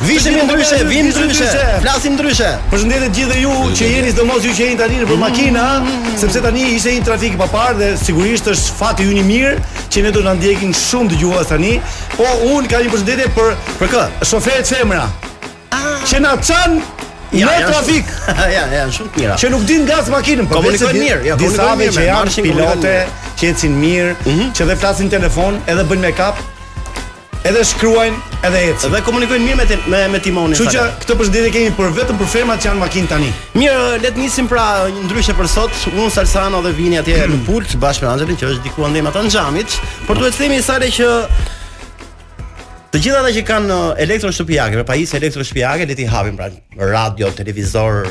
Vishemi ndryshe, vini ndryshe, flasim ndryshe. Përshëndetje të gjithëve ju që jeni sidomos ju që jeni tani nëpër makina, sepse tani ishte një trafik i paparë dhe sigurisht është fati ynë i mirë që ne do na ndjekin shumë dëgjues tani. Po un kam një përshëndetje për për kë? Shoferët femra. Që na çan Ja, në janë trafik. shumë- ja, ja, janë shumë të mira. Që nuk din gas makinën, por Komunikojnë mirë, ja, disa komunikojnë me mirë, që me janë marshin pilote, komunikojnë që ecin mirë, që dhe flasin telefon, edhe bëjnë make-up, Edhe shkruajnë, edhe ecin. Dhe komunikojnë mirë me tim, me, me timonin. Kështu që këtë përshëndetje kemi për vetëm për femrat që janë makinë tani. Mirë, le të nisim pra një ndryshe për sot. Unë, Salsano dhe Vini atje në pult bashkë me Angelin që është diku andej ata në xhamit, por duhet të themi sa le që Të gjitha ata që kanë uh, elektro shtëpiake, pra pajisje elektro shtëpiake, le t'i hapin pra radio, televizor,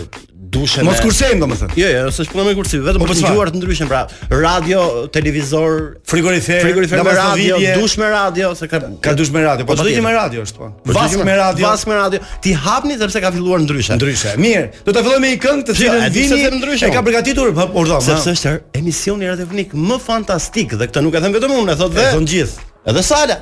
Dushe Mos kursejmë domethënë. Jo, jo, s'është puna me kursi, vetëm po, për të dëgjuar të ndryshen, pra radio, televizor, frigorifer, frigorifer me radio, dush me radio, se ka ka dush me radio, po çdo gjë me radio është po. po Vask me radio, vask me radio. T'i hapni sepse ka filluar ndryshe. Ndryshe. Mirë, do ta fillojmë me një këngë të jo, cilën Vini ndryshe. E ka përgatitur, po urdhon. Po, sepse është emisioni radiofonik më fantastik dhe këtë nuk e them vetëm unë, e thotë vetë. E gjithë. Edhe Sala.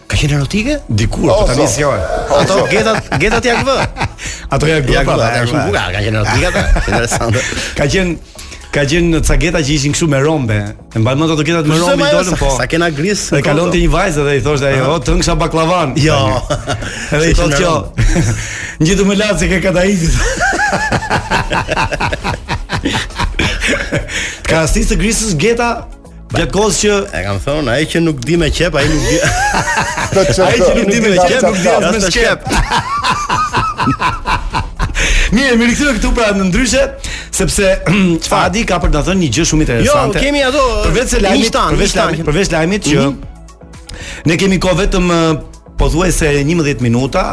Ka qenë erotike? Dikur, po tani si ora. Ato getat, getat janë vë. Ato ja vë, po ata shumë buka, ka qenë erotike ato. Interesante. Ka qenë ka qenë ca geta që ishin kështu me rombe. E mbaj mend ato getat me rombe dolën po. Sa kena gris. E kalonte një vajzë dhe i thoshte ai, "O të hëngsha baklavan." Jo. Edhe i thotë kjo. Ngjitu më lart se ke kadaifin. Ka stisë grisës geta Gjatë kohës që e kam thonë, ai që nuk di me qep, ai nuk di. Ai që nuk di me qep, nuk di as me shkep. Mirë, u rikthyem këtu pra në ndryshe, sepse Adi ka për të thënë një gjë shumë jo, interesante. Jo, kemi ato përveç lajmit, përveç lajmit, përveç lajmit që mhm. ne kemi kohë vetëm pothuajse 11 minuta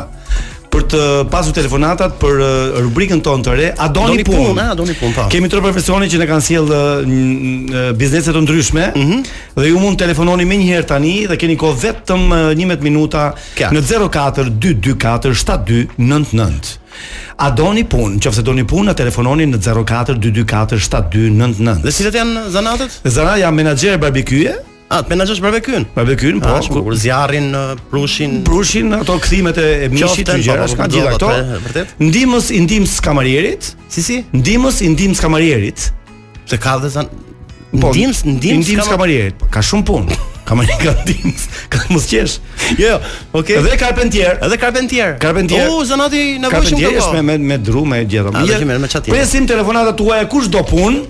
për të pasur telefonatat për uh, rubrikën tonë të re, a doni, doni punë? Pun, a doni punë, po. Kemi tre profesione që na kanë sjell uh, uh, biznese të ndryshme mm -hmm. dhe ju mund të telefononi menjëherë tani dhe keni kohë vetëm 11 minuta Kja. në 04 224 7299. A doni punë? Qoftëse doni punë, na telefononi në 04 224 7299. Dhe cilat janë zanatet? Zanatet janë menaxher barbecue, A, të menaxhosh barbekyn? Barbekyn, po, shumë bukur. Zjarrin, prushin, prushin ato kthimet e mishit të gjëra, po, s'ka po, gjithë ato. Vërtet. Ndihmës i ndihmës kamarierit? Si si? Ndihmës i ndihmës kamarierit. Se ka dhe zan po, ndihmës, ndihmës, ndihmës kamarierit. Po, ka shumë punë. Kamarieri ka ndihmës, ka mos qesh. Jo, jo, okay. Edhe karpentier, edhe karpentier. Karpentier. U zanat i nevojshëm këtu. Karpentier me me me dru me gjithë. Presim telefonatat tuaja kush do punë?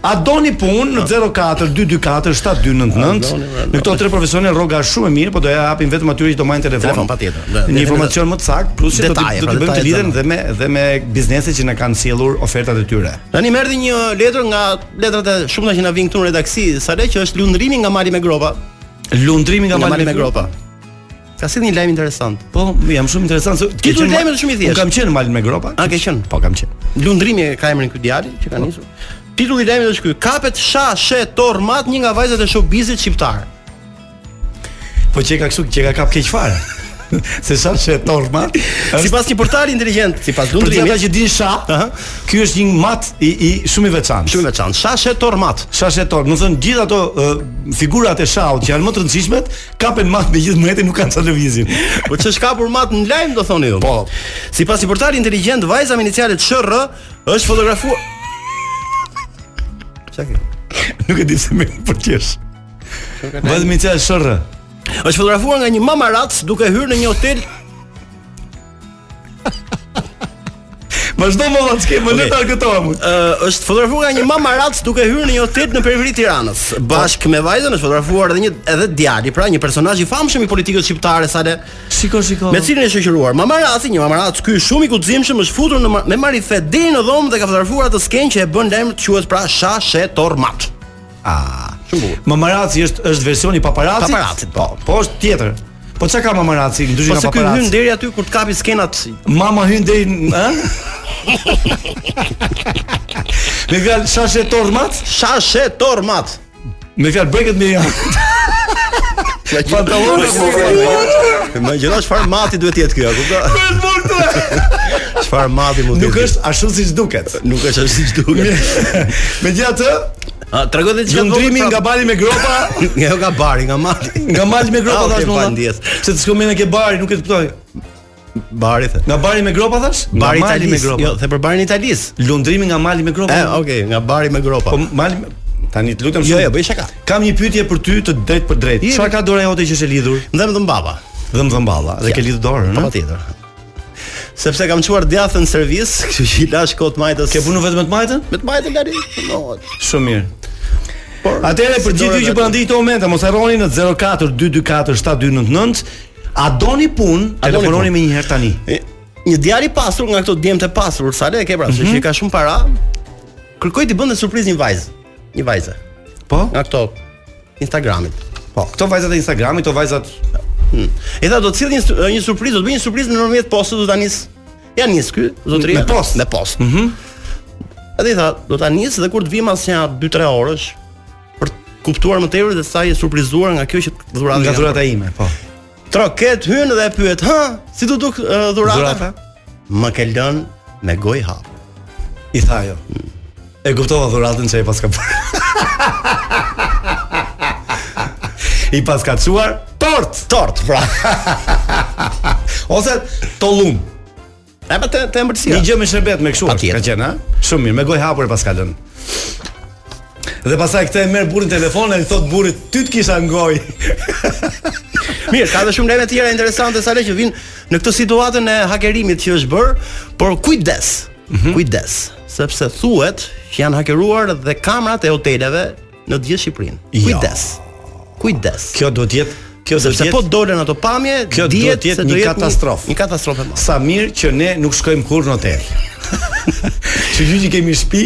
A doni punë në 04 224 7299? Në këto tre profesione rroga është shumë e mirë, po do ja japim vetëm atyre që do marrin në telefon. Telefon patjetër. Një informacion më të saktë, plus që do të pra, do të bëjmë të lidhen dhe me dhe me bizneset që na kanë sjellur ofertat e tyre. Tani më erdhi një letër nga letrat e shumta që na vijnë këtu në redaksi, Sale që është Lundrimi nga mali me gropa. Lundrimi nga, nga mali me gropa. Ka sjellë një lajm interesant. Po, lajm shumë interesant. Titulli lajmit shumë i thjeshtë. Kam qenë në malin me gropa. A ke qenë? Po, kam qenë. Lundrimi ka emrin ky djalë që ka nisur. Titulli i lajmit është ky. Kapet sha she tormat një nga vajzat e showbizit shqiptar. Po e paska kështu, e ka kap keq fare. Se sha she tormat. Sipas një portali inteligjent, sipas Lundrimit. Për ata që dinë shah, ëh, ky është një mat i i shumë i veçantë. Shumë i veçantë. Sha she tormat. Sha she tor, do të thonë gjithë ato figurat e shahut që janë më të rëndësishmet, kapen mat me gjithë mbretin nuk kanë si lëvizin. Po ç'është kapur mat në lajm do thoni ju? Po. Sipas një portali inteligjent, vajza me inicialet SHR është fotografuar. Çka ke? Nuk e di se më bën për të qesh. Vajza me inicialet SHR është fotografuar nga një mamarac duke hyrë në një hotel Vazhdo më vonë, s'ke më okay. letra këto amu. Uh, është fotografuar nga një mamarac duke hyrë në një hotel në periferi të Tiranës. Bashkë me vajzën është fotografuar edhe një edhe djali, pra një personazh i famshëm i politikës shqiptare Sale. Shiko, shiko. Me cilin e shoqëruar. Mamaraci, një mamarac ky shumë i guximshëm është futur në me marifet deri në dhomë dhe ka fotografuar atë skenë që e bën lajm të quhet pra Shashe Tormat. Ah, shumë bukur. Mamaraci është është versioni i paparacit. Paparacit, po. Po është tjetër. Po çka ka mamaraci, ndryshe nga paparaci. Po se hyn deri aty kur të kapi skenat. Mama hyn deri, ha? Me fjalë shashe tormat? Shashe tormat. Me fjalë brekët me ja. Pantallona po. Me gjëra çfarë mati duhet të jetë ky, a kupton? Çfarë mati mund të jetë? Nuk është ashtu siç duket. Nuk është ashtu siç duket. Megjithatë, A trego dhe çfarë? Lundrimi nga bari me gropa. Nga jo nga bari, nga mali. Nga mali me gropa ah, thashë mo. Pse të shkojmë ne ke bari, nuk e kuptoj. Bari the. Nga bari me gropa thash? Bari nga mali me gropa. Jo, the për barin e Italisë. Lundrimi nga mali me gropa. Eh, okay, nga bari me gropa. Po mali Tani të lutem jo, shumë. Jo, jo, bëj shaka. Kam një pyetje për ty të drejtpërdrejtë. Çfarë ka dora jote që është e lidhur? Më dhemb dhëmballa. Dhëmballa. Dhe ke lidhur dorën, a? Patjetër. Sepse kam çuar djathtën në servis, kështu që i rashë kot të majtës. Ke punuar vetëm me të majtën? Me të majtën tani. Shumë mirë. Por atëherë për gjithë ju që po ndiqni këto momente, mos harroni në 0422472299, a doni punë? Telefononi më një herë tani. Një djalë i pasur nga këto djemtë e pasur, Sale e ke pra, mm -hmm. që ka shumë para. Kërkoi t'i bënte surprizë një vajzë. Një vajze. Po? Nga këto Instagramit. Po, këto vajzat e Instagramit, këto vajzat Hmm. E tha do të sjell një, një surprizë, do të bëj një surprizë nëpërmjet postës do ta nis. Ia nis ky, zotëria. Me postë, me postë. Mhm. Mm Edhe i tha, do ta nis dhe kur të vij pas nja 2-3 orësh për të kuptuar më tepër se sa je surprizuar nga kjo që dhuratë nga dhurata ime, po. Troket hyn dhe e pyet, "Hë, si t'u duk uh, dhurata?" Dhurata? Më ke lënë me gojë hapur. I tha ajo. E kuptova dhuratën që ai paska bërë. I paska çuar tortë, tortë, pra. Ose tollum. Apo të të ëmbëlsira. Një gjë me sherbet me kështu. Ka qenë, ha? Shumë mirë, me gojë hapur e paska lënë. Dhe pasaj këtë e merr burrin në telefon e i thotë burrit ty të kisha n'gojë Mirë, ka dhe shumë lajme tjera interesante Salë që vijnë në këtë situatën e hakerimit që është bërë Por kujdes, mm -hmm. kujdes Sepse thuhet që janë hakeruar dhe kamrat e hoteleve në të gjithë Shqipërinë. Jo. Kujdes. Kujdes. Kjo do të jetë Kjo do të jetë po dolën ato pamje, kjo do të jetë një katastrofë. Një katastrofë më. Sa mirë që ne nuk shkojmë kurrë në hotel. Shyqyr që kemi shpi,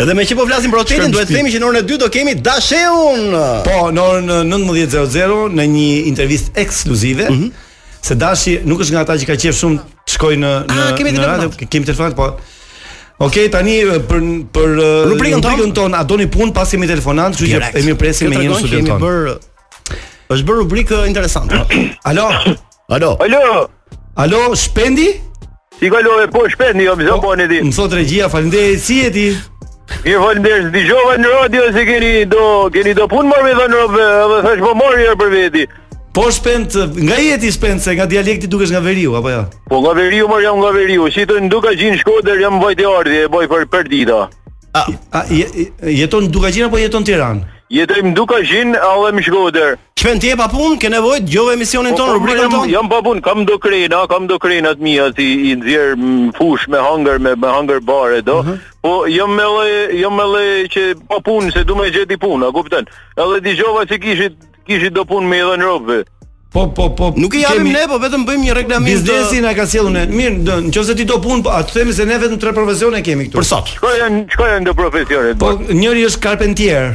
edhe meqë po flasim për hotelin, duhet të themi që në orën e dytë do kemi Dasheun. Po, në orën 19:00 në një intervistë ekskluzive. Mm -hmm Se Dashi nuk është nga ata që ka qejf shumë të shkojë në në ah, kemi në radio, kemi telefonatë po. Ok, tani për për rubrikën tonë, ton, a doni punë pasi kemi telefonatë, kështu që e mirëpresim në studion tonë. Bër, është bër rubrikë interesante. Alo. Alo. Alo. Alo, Shpendi? Si kalove po Shpendi jam zo po, po ne e dimë. Më thotë regjia, faleminderit, si je ti? Mirë faleminderit, dëgjova në radio se keni do keni do punë me dhënë robve, edhe thash po marr njëherë për veti. Po Shpend, nga je ti Shpend se nga dialekti dukesh nga veriu apo jo? Po nga veriu mor jam nga veriu, si te n'Dukagjin Shkodër jam vajtje-ardhje, e bëj për përditë. A, a je- je- jeton në Dukagjin apo jeton në Tiranë? Jetoj në Dukagjin, edhe në Shkodër. Shpend ti je pa punë, ke nevojë dëgjove emisionin po, tonë, po, rubrikën tonë? Jam pa punë, kam do krena, kam do krena të mia që i nxjerr në fushë me hangër me me hangër bar ato. Mhm. Po jam me llaj, jam me llaj që pa punë se du me gjet punë, a kupton? Edhe dëgjova se kishit kishit do punë me dhënë robve. Po po po. Nuk i japim ne, po vetëm bëjmë një reklamë. Biznesi na ka sjellur ne. Mirë, do, nëse ti do punë, po ta themi se ne vetëm tre profesione kemi këtu. Për sot. Çka janë, çka janë ato profesionet? Po, njëri është karpentier.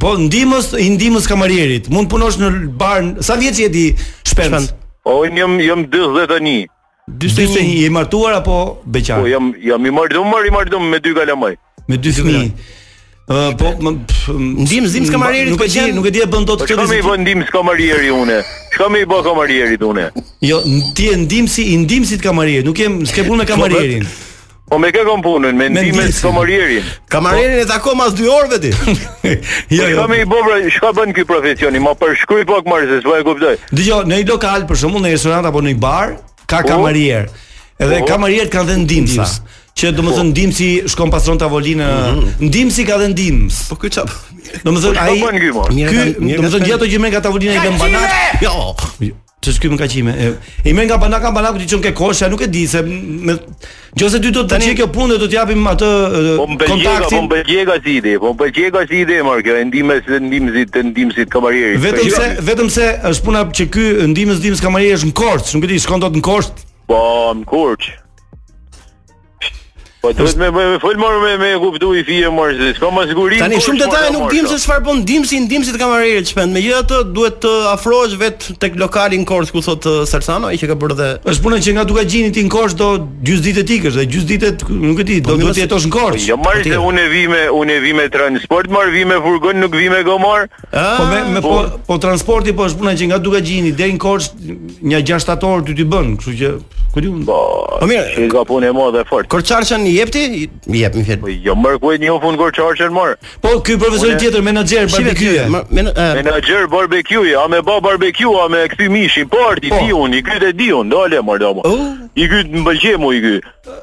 Po ndihmësi i ndihmës kamarierit. Mund të punosh në bar. Sa vjeç je ti? Shpend. O unë jam jam 41. 41 je martuar apo beqar? Po jam jam i martuar, i martuar me dy kalamaj. Me dy fëmijë. Ë po ndihmësi i ndihmës kamarierit nuk e di nuk e di e bën dot këtë. Çka me i bë ndihmës kamarierit unë? Çka me i bë kamarierit unë? Jo, ti je ndihmësi i ndihmësit të kamarierit, nuk jem, s'ke punë me po, po. kamarierin. Po me kë kam punën? Me ndihmësin e kamarierit. Kamarierin e takon mas 2 orëve ti. Jo, jo. Kam i bobo, çka bën ky profesioni? Ma përshkruaj pak mor se s'po e kuptoj. Dëgjo, në një lokal për shembull në restorant apo në një bar, ka po. kamarier. Edhe po. kamarier kanë dhe ndihmësa. Që do të thonë po. ndihmësi shkon pastron tavolinë, mhm. ndihmësi ka dhe ndihmës. Po ky çap. Do të thonë ai. Ky, do të thonë gotat që i ka tavolinë i bën banat. Jo. Ç'është ky më ka qime? I merr nga banaku, nga banaku i çon ke kosha, nuk e di se në qoftë se e do këtë punë do të japim atë po kontaktin. Po më pëlqeka si ide, po më pëlqeka si ide mor kjo, ndihmësi i ndihmësit të ndihmësit kamarieri. Vetëm se vetëm se është puna që ky ndihmës ndihmës kamarieri është në Korçë, nuk e di, shkon dot në Korçë. Po, në Korçë. Po duhet me me fol mor me me kuptu i fije mor se s'ka më siguri. Tani po, shumë detaje nuk dim se çfarë bën ndihmësi i ndihmësit të kamarierit Shpend. Megjithatë duhet të afrohesh vet tek lokali në Korçë ku thotë Sarsano, ai që ka bërë dhe. Është puna që nga Dukagjini deri në Korçë do gjys ditë t'ikësh, dhe gjys ditë nuk e di, po, do duhet të jetosh në Korçë. Jo, mor se unë vi me unë vi me transport, mor vi me furgon, nuk vi me gomar. Ah, po me, me po, po, po transporti po është puna që nga Dukagjini deri në Korçë një 6 7 orë t'i bën, kështu që ku di unë. Po, po mirë, tek a ban me dhe fort. Korçarçën i jepti? I jep më fjalë. Po jo, mor ku e një fund Korçarçën mor. Po ky profesion tjetër menaxher barbecue. Menaxher barbecue, a me bë barbecue, a me kthy mishin, po arti po. di un, i kryt e di un, dole mor domo. Oh. I kryt më pëlqen mu ky.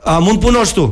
A mund punosh tu?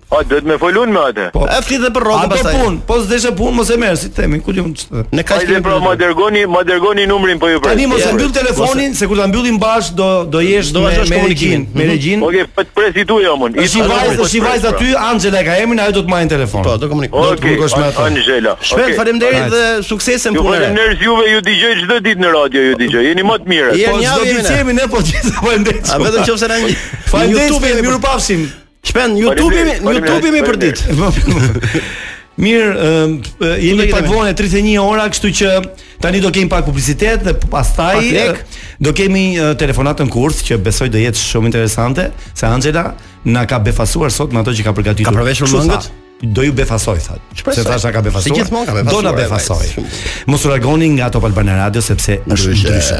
Po duhet me fol unë me atë. Po. E flit dhe për rrogën pastaj. Atë pun, po s'desh e pun, mos e merr, si të themi, ku di unë ç'të. Ne kaq kemi. Po më dërgoni, më dërgoni numrin po ju pres. Tani mos e mbyll telefonin, se kur ta mbyllim bashkë do do jesh do vazhdosh komunikimin me mhm. regjinë. Okej, po të pres i tuaj amun. Është një vajzë, një vajzë aty, Angela e ka emrin, ajo do të marrë në telefon. Po, do komunikoj. Do të komunikosh me atë. Angela. Shpend, faleminderit dhe suksese në punë. Ju faleminderit juve, ju dëgjoj çdo ditë në radio, ju dëgjoj. Jeni më të mirët. Po, çdo ditë jemi ne po gjithë faleminderit. A vetëm nëse na. Faleminderit, mirupafshim. Shpend, një tubi, një tubi mor për ditë. Mirë, uh, jemi pak vonë 31 ora, kështu që tani do kemi pak publicitet dhe pastaj uh, do kemi uh, telefonatën kurth që besoj do jetë shumë interesante, se Angela na ka befasuar sot me ato që ka përgatitur. Ka përveshur mëngët, do ju befasoj thotë. Se thashë ka befasuar. Si gjithmonë ka befasuar. Do na befasojë. Mos u largoni nga Top Albania Radio sepse është ndryshe.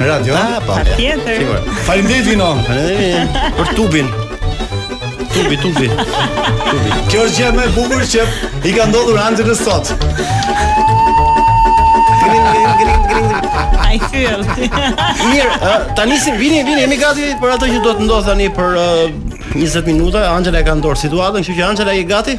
Në radio, a? Po. Patjetër. Faleminderit Vino. Faleminderit për tubin. Tubi, tubi. Tubi. Kjo është gjëja më e bukur që i ka ndodhur Anxhelës sot. Ai fyll. Mirë, tani si vini, vini, jemi gati për atë që do të ndodhë tani për uh, 20 minuta. Anxhela e ka në dorë situatën, kështu që Anxhela je gati?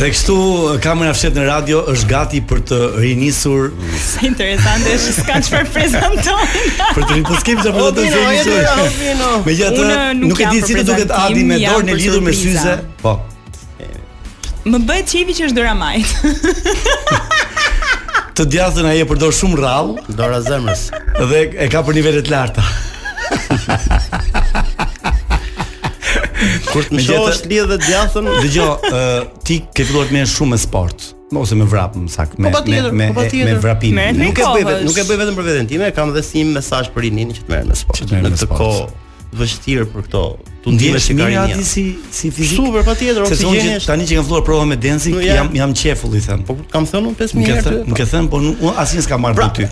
Dhe kështu kamera e fshehtë në radio është gati për të rinisur. Sa interesante është, s'ka çfarë prezantojnë. për të rinisur kemi çfarë prezantojnë. Megjithatë, nuk e di si do duket Adi me dorën e lidhur me syze. Po. Më bëhet qejfi që është dora e majtë. të djathtën ai e përdor shumë rrallë, dora zemrës. Dhe e ka për nivele të larta. Kur të shohësh është lidhë dhe të djathtën, dëgjo, uh, ti ke filluar të merresh shumë me sport ose me vrap më saktë me, po me me po me me vrapin. Nuk e bëj vetëm, nuk e bëj vetëm për veten time, kam edhe si mesazh për rininë që të merret me sport. Në këtë kohë të vështirë për këto. Ti ndihesh si ka rinia. Mirë si si fizik. Super patjetër, oksigjen është. Tani që kam filluar prova me dancing, no, jam jam i qejfit them. Po kam thënë unë 5000 herë. Nuk e them, po nuk asnjë s'ka marrë pra, ty.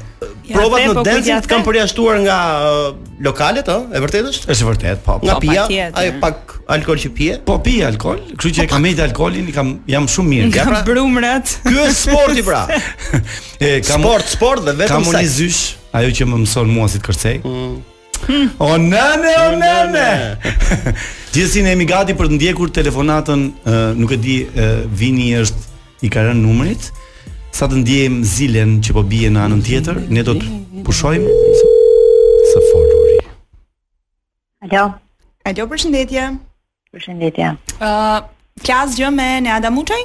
Provat në po dancing të kanë përjashtuar nga uh, lokalet, ë, e vërtetë është? Është e vërtetë, po. Nga pija, ai pak alkool që pije. Po pi alkool, kështu që e kam mejt alkoolin, i kam jam shumë mirë. Ja pra, brumrat. Ky është sporti pra. e kam sport, sport dhe vetëm sa. Kam një zysh, ajo që më mëson mua si të kërcej. Mm. O nane, o nane. Gjithsesi ne jemi gati për të ndjekur telefonatën, nuk e di, Vini a është i ka rënë numrit. Sa të ndiejmë zilen që po bie në anën tjetër, ne do të pushojmë së foluri. Alo. Alo, përshëndetje. Përshëndetje. Ë, uh, flas gjë me Neada Muçaj?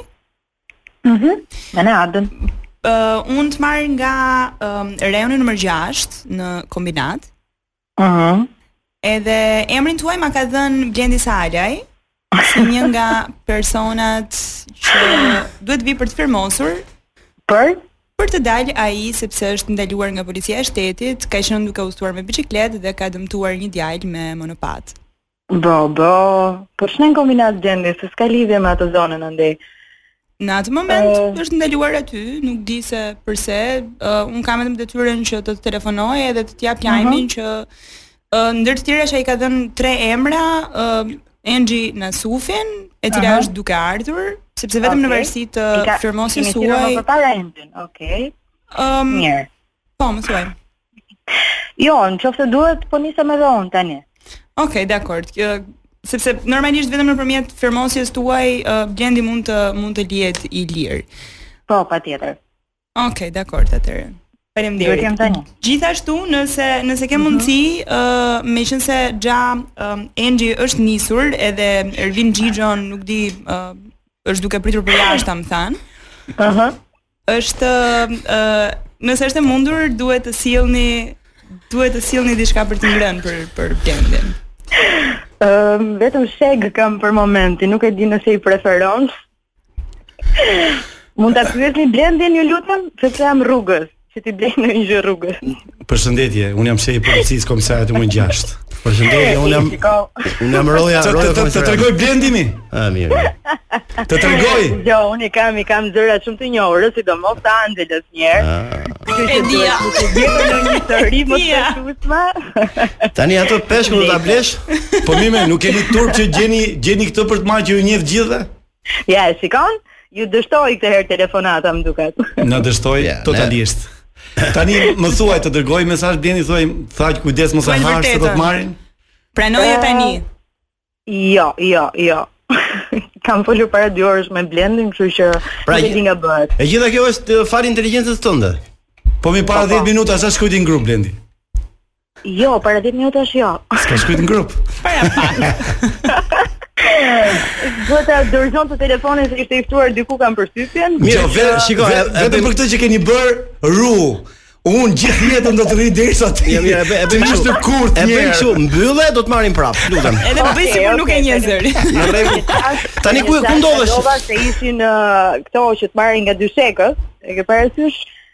Mhm. Mm me Neadën. Ë, uh, unë të marr nga um, rajoni numër 6 në kombinat. Ëh. Uh -huh. Edhe emrin tuaj ma ka dhënë Blendi Salaj, si një nga personat që duhet të vijë për të firmosur. Për? Për të dalë ai sepse është ndaluar nga policia e shtetit, ka qenë duke udhëtuar me biçikletë dhe ka dëmtuar një djalë me monopatë. Bo bo, po ç'ne në kombinat Blendi se s'ka lidhje me atë zonën andej. Në atë moment uh, është ndaluar aty, nuk di se përse, uh, un kam vetëm detyrën që të, të telefonoj edhe të të jap lajmin uh -huh. që uh, ndër të tjera që ai ka dhënë tre emra, uh, Enxhi Nasufin, e cila uh -huh. është duke ardhur, sepse vetëm okay. në varësi të firmosjes suaj. Okej. Okay. Okej. Okay. Um, Mirë. Po, më thuaj. Jo, në qoftë se duhet, po nisem edhe unë tani. Ok, dakord. Sepse normalisht vetëm nëpërmjet firmosjes tuaj uh, Blendi mund të mund të lihet i lirë. Po, patjetër. Ok, dakord atëherë. Faleminderit. Gjithashtu, nëse nëse ke mhm. mundësi, ë, uh -huh. meqense xha uh, Enxhi është nisur edhe Ervin Xhixhon nuk di uh, është duke pritur përjashta, më thanë. Ëh. Uh -huh. Është ë nëse është e mundur duhet të sillni duhet të sillni diçka për të ngrënë për për Blendin. Ë uh, vetëm shegë kam për momentin, nuk e di nëse i preferon. Mund ta pyesni Blendin ju lutem, sepse jam rrugës që t'i blej ndonjë gjë rrugës. Përshëndetje, unë jam shefi i policisë komisariat numër 6. Përshëndetje, unë jam unë jam roja roja të të tregoi Blendi mi. Ah, mirë. Të tregoi. Jo, unë kam i kam zëra shumë të njohur, sidomos të Angelës një herë. Ah. E di. Jemi në një tërri më të shtuesma. Tani ato peshkun do ta blesh? Po mi, nuk keni turp që gjeni gjeni këtë për të marrë që ju njeh gjithë? Ja, e shikon? Ju dështoi këtë herë telefonata, më duket. Na dështoi totalisht. Ne. Tani më thuaj të dërgoi mesazh Blendi thuaj, tha që kujdes mos e hash se do të marrin. Pranoje tani. Jo, jo, jo. Kam folur para dy orësh me Blendin, kështu që pra, nuk e di nga bëhet. E gjitha kjo është falë inteligjencës tënde. Po mi para 10 po, po, minutash sa shkruajti në grup Blendi. Jo, para 10 minutash jo. S'ka shkruajt në grup. Para pak. Do të dorëzon të telefonin se ishte i ftuar diku kam përshtypjen. Mirë, jo, vetëm shiko, vetëm për këtë që keni bërë ju. Unë gjithë jetën do të rri derisa ti. Ja, mirë, e bëj kështu. E bëj kështu, mbylle, do të marrim prapë, të lutem. Edhe po bëj sikur nuk e njeh zërin. Në rregull. Tani ku ku ndodhesh? Do të ishin këto që të marrin nga dyshekët. E ke parasysh?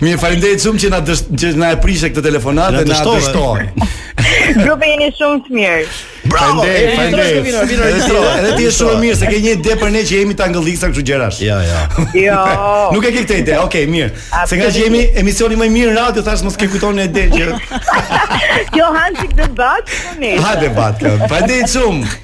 Mirë, faleminderit shumë që na dësht, që na e prishe këtë telefonatë dhe na dështoi. Grupi jeni shumë të mirë. Bravo. Faleminderit. Edhe ti je shumë e mirë se ke një ide për ne që jemi tangërlliksa kështu gjërash. Jo, jo. Jo. Nuk e ke këtë ide. Okej, mirë. Se ngaqë jemi emisioni më i mirë në radio, thashë mos ke krijuar një ide që. Kjo ha një çik debat, po ne. Ha debat. Faleminderit shumë.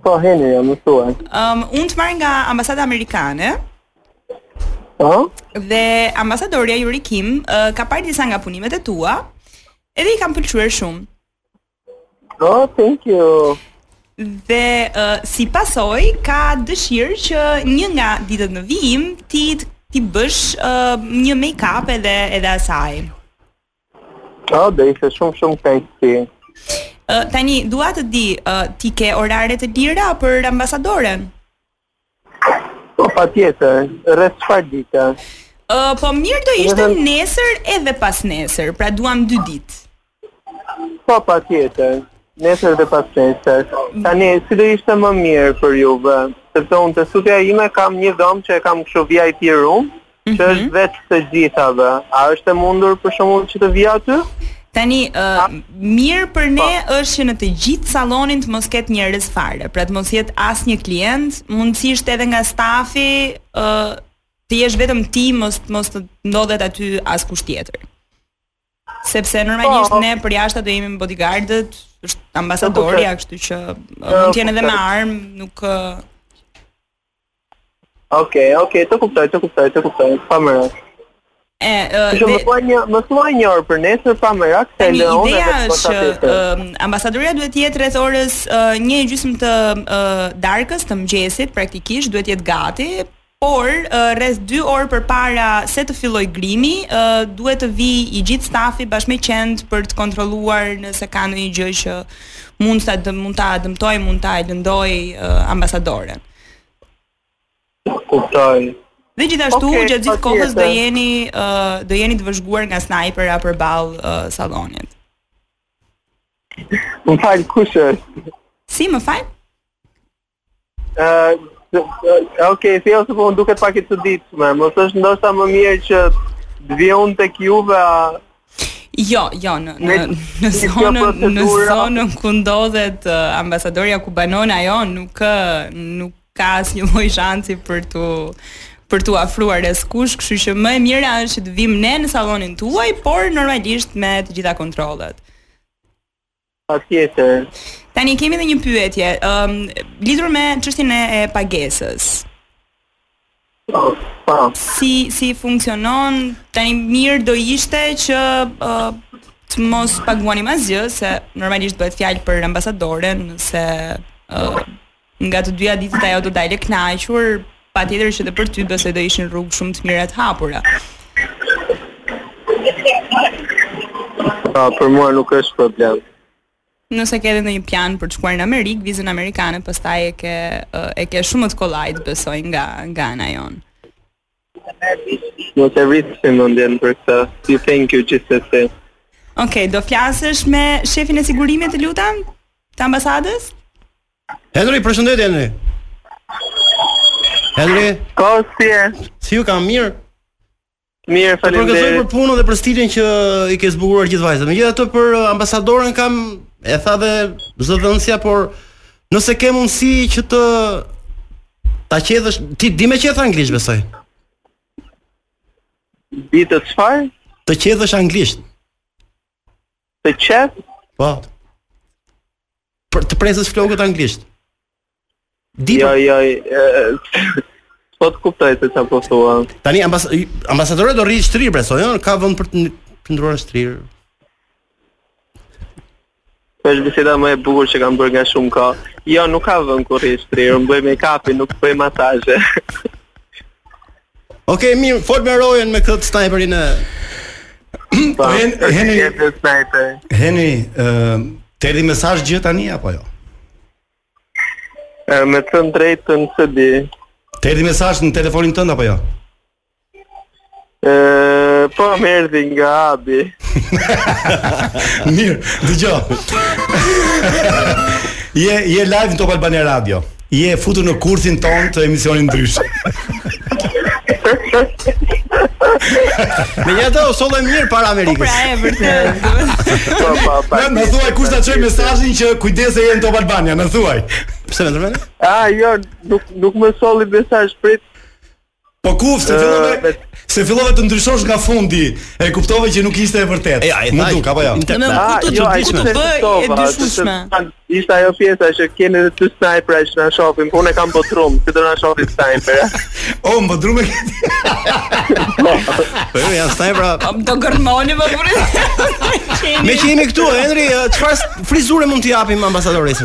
Po, heni, jam më thuaj. Um, unë të marr nga ambasada amerikane, Po? Dhe ambasadorja Yuri Kim uh, ka parë disa nga punimet e tua, edhe i kanë pëlqyer shumë. Oh, thank you. Dhe uh, si pasojë ka dëshirë që një nga ditët në vijim ti t'i bësh uh, një make-up edhe edhe asaj. Po, oh, do ishte shumë shumë kënaqësi. Uh, tani dua të di, uh, ti ke orare të lira për ambasadoren? Po patjetër, rreth çfarë dite? Ë uh, po mirë do ishte nesër edhe pasnesër, pra duam dy ditë. Po patjetër, nesër dhe pasnesër. Tani si do ishte më mirë për juve? Sepse unë te studioja ime kam një dhomë që e kam kështu VIP room. që mhm. është vetë të gjithave. A është e mundur për shembull që të vija aty? Tani uh, mirë për ne pa. Po. është që në të gjithë sallonin të mos ketë njerëz fare, pra të mos jetë asnjë klient, mundësisht edhe nga stafi, ë uh, të jesh vetëm ti, mos mos të ndodhet aty askush tjetër. Sepse normalisht po. ne përjashta do jemi me bodyguardët, është ambasadorja, kështu që mund të jenë edhe me armë, nuk Ok, ok, të kuptoj, të kuptoj, të kuptoj, pa merak. E, e, dhe... më thuaj një, më thuaj një orë për nesër pa merak, se në unë dhe të përta të të Ambasadorja duhet të jetë rreth orës uh, një e gjysmë të uh, darkës të mëngjesit, praktikisht, duhet jetë gati, Por, rreth dy orë përpara se të fillojë grimi, duhet të vijë i gjithë stafi bashkë me qentë për të kontrolluar nëse ka ndonjë gjë që mund ta dëm, mund ta dëmtojë, mund ta lëndojë ambasadoren. Kuptoj. Dhe gjithashtu okay, gjatë gjithë kohës do jeni uh, do jeni të vëzhguar nga snajpera përballë uh, sallonit. Më fal kush është? Si më fal? Ëh, uh, ok, thjesht se po më duket pak e çuditshme, mos është ndoshta më mirë që të vij unë tek juve, a... Jo, jo, në, në, në zonën, në zonën ku ndodhet uh, ambasadorja ku banon ajo, nuk, nuk ka asnjë lloj shansi për të për t'u afruar askush, kështu që më e mira është të vim ne në sallonin tuaj, por normalisht me të gjitha kontrollet. Patjetër. Tani kemi edhe një pyetje, ë um, lidhur me çështjen e pagesës. Po. Po. Si si funksionon? Tani mirë do ishte që ë uh, të mos paguanim asgjë se normalisht bëhet fjalë për ambasadoren, nëse ë uh, Nga të dyja ditët ajo do dalë e kënaqur, patjetër që dhe për ty besoj do ishin rrugë shumë të mira të hapura. Pra, për mua nuk është problem. Nëse ke edhe ndonjë plan për të shkuar në Amerikë, vizën amerikane pastaj e ke e ke shumë më të kollajt besoj nga nga ana jonë. Mos e vrisni mendjen për këtë. You thank you gjithsesi. Okej, okay, do flasësh me shefin e sigurimit, të lutem, të ambasadës? Henry, përshëndetje Henry. Henry. Po, si je? Si ju kam mirë? Mirë, faleminderit. Përgëzoj për punën dhe për stilin që i ke zbukuruar gjithë vajzat. Megjithatë për ambasadoren kam e tha dhe zëdhënësja, por Nëse ke mundësi që të ta qethësh, ti di me qeth anglisht besoj. Di të çfarë? Të qethësh anglisht. Të qeth? Po. Për të presësh flokët anglisht. Di. Jo, jo. Po të kuptoj se çfarë po thua. Tani ambas ambasadorja do rri shtrirë besoj, ëh, ka vend për të qëndruar shtrirë. Është biseda më e bukur që kam bërë nga shumë kohë. Jo, nuk ka vend ku rri shtrirë, unë bëj make-up, nuk bëj masazhe. Okej, okay, mirë, fol me Rojen me këtë sniperin e Po Henry është sniper. Henry, ë, të erdhi mesazh gjë tani apo jo? Ë, me të drejtën s'e di. Të erdhi mesazh në telefonin tënd apo jo? Ëh, po më erdhi nga Abi. Mirë, dëgjoj. je je live në Top Albania Radio. Je futur në kurthin tonë të emisionit Ndryshe. Me një ato sollë mirë para Amerikës. Po pra e vërtetë. Po po po. Më thuaj kush ta çoi mesazhin që kujdes se je në Top Albania, më thuaj. Pse më ndërmend? Ah, jo, nuk nuk më solli mesazh prit. Po ku se fillove se fillove të ndryshosh nga fundi, e kuptove që nuk ishte e vërtetë. M'u duk apo jo? Në më ku të jo, diç m'u bë e dyshueshme. Ishte ajo pjesa që kemi edhe dy sniper që na shohim, po unë kam bodrum, si do na shohin sniper. O, në bodrum e ke. Po jo, ja sniper. Po do gërmoni më vuri. Meqë jemi këtu, Henry, çfarë frizure mund t'i japim ambasadores?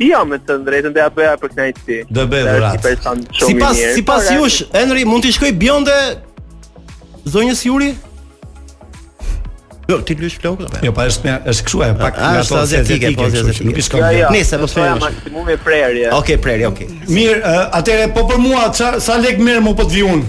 Jo, me të drejtën do ia bëja për kënaqësi. Do bëj dhuratë. Sipas sipas jush, Henry mund t'i shkojë bjonde zonjës Juri? Jo, t'i lyesh flokë apo? Jo, pa është është kështu ajo pak nga ato asiatike, po asiatike. Nuk i shkon. Nëse po thoja maksimumi prerje. Okej, prerje, okej. Mirë, atëre po për mua ça sa lek merrni po të vij unë?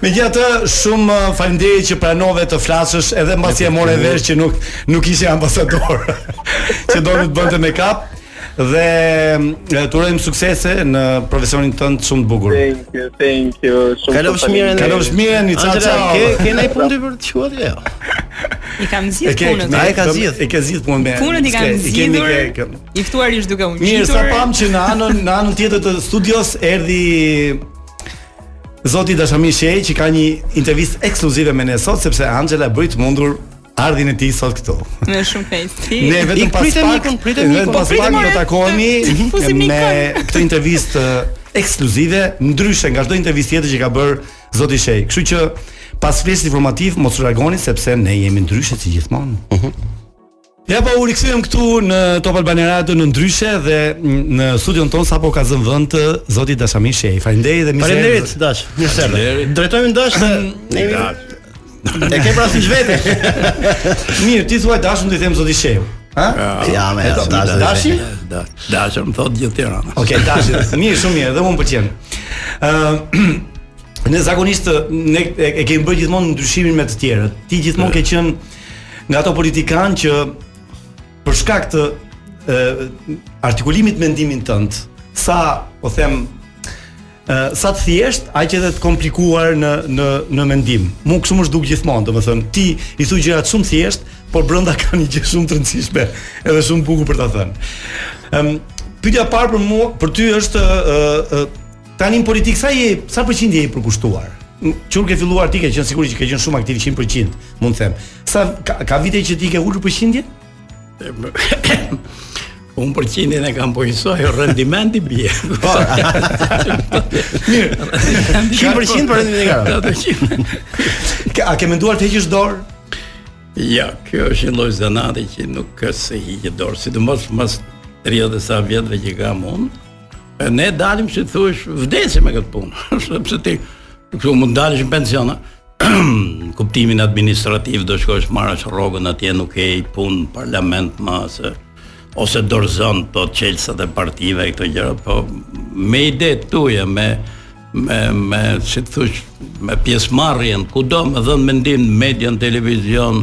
Megjithatë, shumë faleminderit që pranove të flasësh edhe mbasi e more vesh që nuk nuk ishte ambasadorja. që do të bënte make-up dhe të urojmë suksese në profesionin tënd shumë të bukur. Thank you, thank you. Shumë Kalofsh mirë, kalofsh mirë, ni çao çao. Ke ke ndonjë punë për të shkuar jo. I kam zgjidh punët. Ai ka zgjidh. E ka zgjidh punën me. Punët i kam zgjidhur. I ftuari është duke u ngjitur. Mirë, sa pamë që në anën në anën tjetër të studios erdhi Zoti Dashamir Shehi që ka një intervistë ekskluzive me ne sot sepse Anxhela e bëri të mundur ardhjen e tij sot këtu. Me shumë kënaqësi. Ne vetëm pas pak, mikun, prite mikun, pas pak do takohemi me këtë intervistë ekskluzive, ndryshe nga çdo intervistë tjetër që ka bërë zoti Shehi. Kështu që pas fleshit informativ mos u largoni sepse ne jemi ndryshe si gjithmonë. Uh mhm. -huh. Ja po u rikthyem këtu në Top Albania Radio në ndryshe dhe në studion ton sapo ka zënë vend zoti Dashamir Shehi. Faleminderit dhe mirë. Faleminderit Dash. Mirë se erdhe. Drejtohemi Dash dhe ne E ke pra si vetë. Mirë, ti thua Dash, unë i them zoti Shehi. Ha? Ja, më e thot Dash. Dashi? Dash, më thot gjithë Tirana. Okej, Dash. Mirë, shumë mirë, dhe mu pëlqen. Ë Ne zakonisht ne e, e kemi bërë gjithmonë ndryshimin me të tjerët. Ti gjithmonë ke qenë Nga ato politikanë që për shkak të artikulimit të mendimit tënd, sa po them sa të thjesht, aq edhe të komplikuar në në në mendim. Mu kështu më është duk gjithmonë, domethënë ti i thu gjërat shumë thjesht, por brenda ka një gjë shumë të rëndësishme, edhe shumë bukur për ta thënë. Ëm, um, pyetja e parë për mua, për ty është ë uh, uh, Tani në politikë sa je, sa përqindje je i përkushtuar? Që kur ke filluar ti ke qenë sigurisht që ke qenë shumë aktiv 100%, mund të them. Sa ka, ka vite që ti ke ulur përqindjen? Un përqindjen e kam po njësoj, rendimenti bie. Po. Mirë. Ki për qind për rendimentin e gara. Ato qind. A ke menduar të heqësh dorë? Jo, kjo është një lloj zanati që nuk para se hiqet dorë, sidomos mas 30 e sa vjetëve që kam unë. Ne dalim si të thuash, vdesim me këtë punë, sepse ti këtu mund dalësh në pension, në kuptimin administrativ do shkosh marrësh rrogën atje nuk je në pun parlament më ose dorëzon ato çelësat e partisë e këto gjëra, po me idetë e tua me me me si të thosh me pjesëmarrjen kudo me dhën mendim në media, në televizion,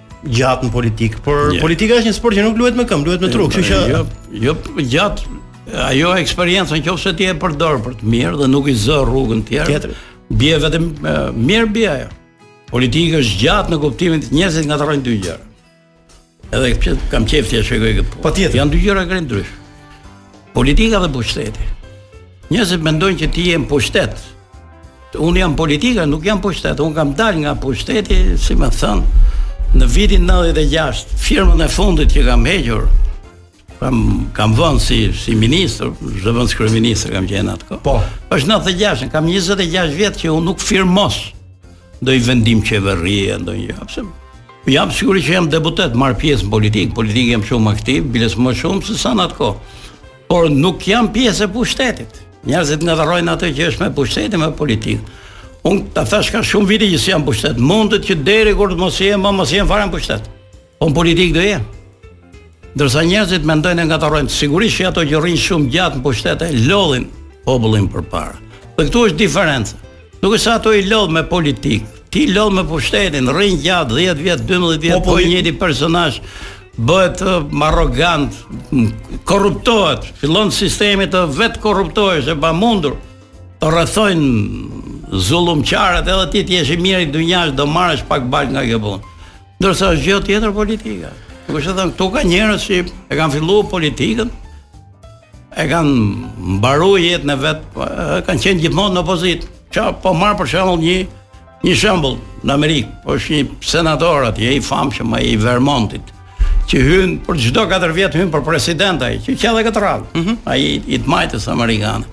gjatë në politikë, por yeah. politika është një sport që nuk luhet me kamë, luhet me tru, kështu që jo, jo gjatë ajo eksperienca në qoftë se ti e përdor për të mirë dhe nuk i zë rrugën tjetrit. Bie vetëm mirë bie ajo. Politika është gjatë në kuptimin se njerëzit ngatrojnë dy gjëra. Edhe kam qejf ta shpjegoj këtë punë. Patjetër, janë dy gjëra krejt të ndryshme. Politika dhe pushteti. Njerëzit mendojnë që ti je në pushtet, Unë jam politika, nuk jam pushtet. Unë kam dalë nga pushteti, si me thënë, në vitin 96, firmën e fundit që kam hequr, kam, kam vënë si, si ministër, zëvendës kryeministër kam qenë atë kohë. Po. është 96, kam 26 vjet që unë nuk firmos ndonji vendim qeverie, do një, apse, jam sigurisht që jam deputet, marr pjesë në politikë, politikë jam shumë aktiv, biles më shumë se sa në atë kohë. Por nuk jam pjesë e pushtetit. Njerëzit ngatërrojnë atë që është me pushtetin, me politikë. Unë ta thash ka shumë vite që s'jam pushtet. Mundet që deri kur të mos jem, të mos jem fare në pushtet. Po në politikë do jem. Ndërsa njerëzit mendojnë e ngatërrojnë, sigurisht që ato që rrinë shumë gjatë në pushtet e lodhin popullin përpara. Dhe këtu është diferenca. Nuk është se ato i lodh me politikë. Ti i lodh me pushtetin, rrin gjatë 10 vjet, 12 vjet, po i njëjti personazh bëhet arrogant, korruptohet, fillon sistemi të vetëkorruptohet, është e pamundur. Të rrethojnë zullumqarët edhe ti të jesh i miri i dynjasë do marrësh pak baltë nga kjo punë. Ndërsa është gjë tjetër politika. Nuk është thënë këtu ka njerëz që e kanë filluar politikën, E kanë mbaruar jetën e vet, po, kanë qenë gjithmonë në opozitë. Ça po marr për shembull një një shembull në Amerikë, po është një senator atje i famshëm ai i Vermontit që hyn për çdo 4 vjet hyn për president ai, që qe edhe këtë radhë. Mm -hmm. Ai i të majtës amerikane.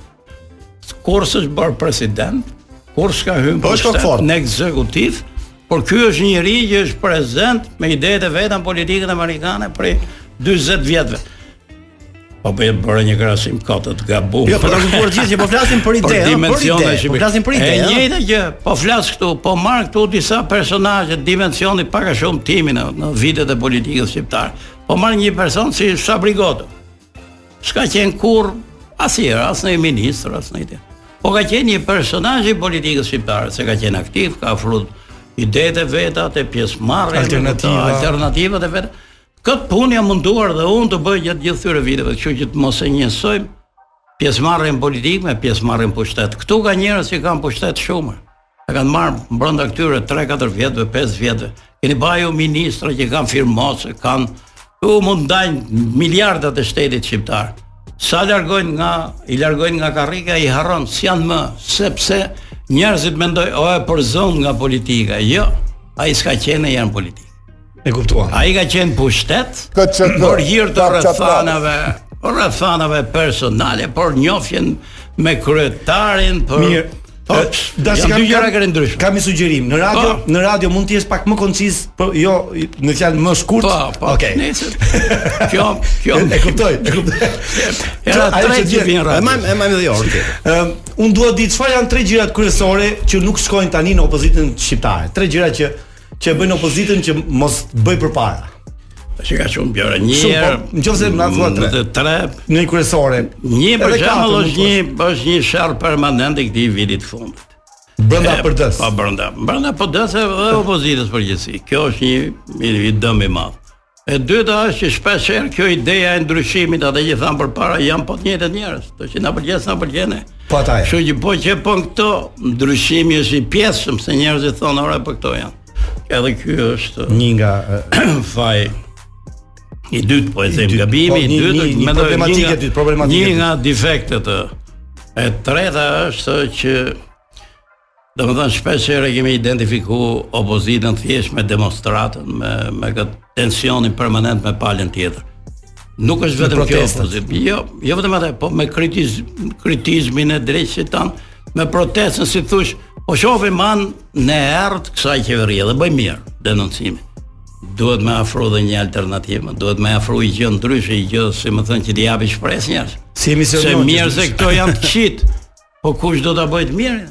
Kurrë s'është bërë president, kurrë s'ka hyn po pushtet, në ekzekutiv, por ky është një njeri që është prezent me idetë e veta në politikën amerikane prej 40 vjetëve. Po po e bëra një krahasim kot të gabuar. Jo, po të kuptuam gjithë që po flasim për ide, për dimensione, për ide, po flasim për ide. E njëjta gjë, po flas këtu, po marr këtu disa personazhe dimensioni pak a shumë timin në, në vitet e politikës shqiptare. Po marr një person si Sabri Godo. S'ka qen kurrë asnjëherë, as ministër, as në ide. Po ka qenë një personazh i politikës shqiptare, se ka qenë aktiv, ka ofruar idetë e veta, të pjesëmarrë alternativa, alternativat e veta. Këtë punë jam munduar dhe unë të bëj gjatë gjithë këtyre viteve, kështu që të mos e njësojmë pjesëmarrjen në politikë me pjesëmarrjen në pushtet. Këtu ka njerëz që kanë pushtet shumë. E kanë marrë brenda këtyre 3-4 vjetëve, 5 vjetëve. Keni bajagi ministra që kanë firmosë, kanë mund të ndajnë miliardat e shtetit shqiptar. Sa largojnë nga i largojnë nga karrika i harron, s'janë më, sepse njerëzit mendojnë, "O e përzon nga politika." Jo, ai s'ka qenë ai në politikë. E kuptuam. Ai ka qenë në pushtet, për hir të rrethanave, rrethanave personale, për njofjen me kryetarin për Mirë. Po, dy janë gjëra të ndryshme. Kam një sugjerim. Në radio, pa. Po. në radio mund të jesh pak më konciz, po jo me fjalë më shkurt. Po, po. Okej. Okay. kjo, kjo e kuptoj, e kuptoj. Herë tjetër që vjen në radio. Ëmë, ëmë edhe jo. Ëm, un dua të di çfarë janë tre gjërat kryesore që nuk shkojnë tani në opozitën shqiptare. Tre gjëra që që e bëjnë opozitën që mos bëj përpara. Tash ka shumë gjëra. Një shumë, herë, po, nëse na thua tre. Të tre më kryesore. Një për shembull është një është një sherr permanent i këtij viti të fundit. Brenda PD-s. Po brenda. Brenda PD-s dhe opozitës në përgjithësi. Kjo është një individ dëm i madh. E dyta është që shpesh herë kjo ideja e ndryshimit, atë që thamë përpara, janë po të njëjtët njerëz, do që na pëlqen, s'na pëlqen. Po ata. Kështu që po që po këto ndryshimi është i pjesshëm se njerëzit thonë ore po këto janë. Edhe ky është një nga faj i dytë po e them gabimi po, i dytë është me problematikë e dytë, problematikë. Një nga defektet e treta është që Domethënë shpesh herë kemi identifiku opozitën thjesht me demonstratën, me me këtë tensionin permanent me palën tjetër. Nuk është vetëm kjo opozitë. Jo, jo vetëm atë, po me kritiz, kritizmin e drejtë tonë, me protestën siç thosh, po shohim mo na erdh kësaj qeverie dhe bëj mirë denoncimin. Duhet me afru dhe një alternativë, duhet me afru i gjë ndryshe, i gjë si me thënë që t'i japi shpresë njerëzve. Si emision. Se mirë se këto janë të këqijtë. Po kush do ta bëjë të mirën?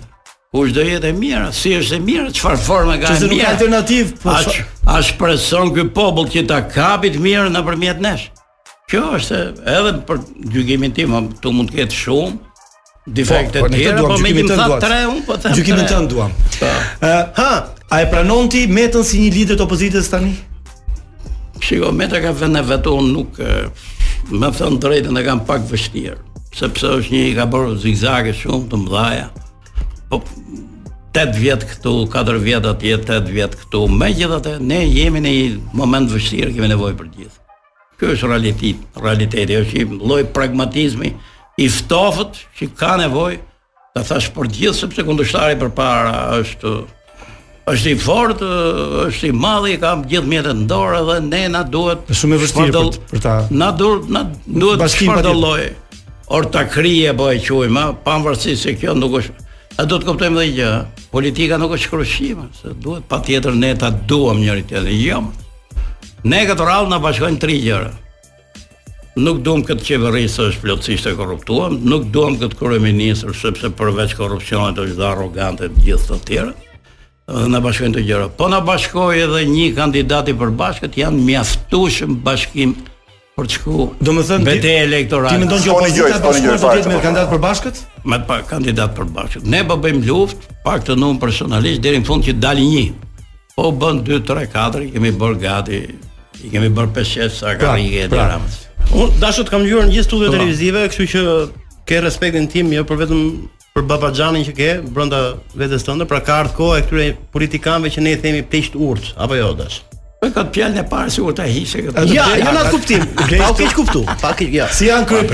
Kush do jetë e mira? Si është e mira? Çfarë forme ka e mira? Çfarë alternativë? Po a shpreson ky popull që ta kapi të mirën nëpërmjet nesh. Kjo është edhe për gjykimin tim, se mund të ketë shumë defekte po, po, të tjera, po meqë më thatë tre, unë po them Gjykimin tënd duam. Po. Ha, a e pranon ti Metën si një lider të opozitës tani? Shiko, Meta ka vendin e vet unë nuk me thënë të drejtën e kam pak vështirë, sepse është një i ka bërë zigzage shumë të mëdhaja, po 8 vjet këtu, 4 vjet atje, 8 vjet këtu, megjithatë, ne jemi në i moment të vështirë, kemi nevojë për të gjithë. Ky është realitet, realiteti, është një lloj pragmatizmi, i ftoftë që ka nevojë Ta thashë për të gjithë sepse kundërshtari përpara është është i fortë, është i madh, i ka gjithë mjetet në dorë dhe ne na duhet është shumë e vështirë për, për ta. Na duhet na duhet të shpartallojmë. Ortakëri apo e quajmë, ma pavarësisht se kjo nuk është Na duhet të kuptojmë dhe gjë, politika nuk është krushqi, se duhet patjetër ne ta duham njëri-tjetrin, jo. Ne këtë radhë na bashkojnë tri gjëra. Nuk duam këtë qeveri se është plotësisht e korruptuar, nuk duam këtë kryeministër sepse përveç korrupsionit është dhe arrogant e të gjitha të tjerat. Dhe na bashkojnë këto gjëra. Po na bashkoi edhe një kandidat i përbashkët, janë mjaftueshëm bashkim për të shku. Domethënë betejë elektorale. Ti mendon që opozita do të shkojë të jetë me kandidat të përbashkët? Me pa kandidat të përbashkët. Ne po bëjmë luftë, të paktën unë personalisht deri në fund që të dali një. Po bën 2 3 4 kemi bërë gati. I kemi bërë 5 6 sa ka pra, rrije pra. Ramës. Unë, Dash, të kam dëgjuar në gjithë studiot televizive, kështu që ke respektin tim jo për vetëm për babaxhanin që ke brenda vetes tënde, pra ka ardhur koha e këtyre politikanëve që ne i themi pleqtë e urtë, apo jo Dash. Po këtë fjalën e parë sikur ta hiqje këtë. Ja, jo në kuptim. Pa u keqkuptu. Pa keq, ja. Si janë kryet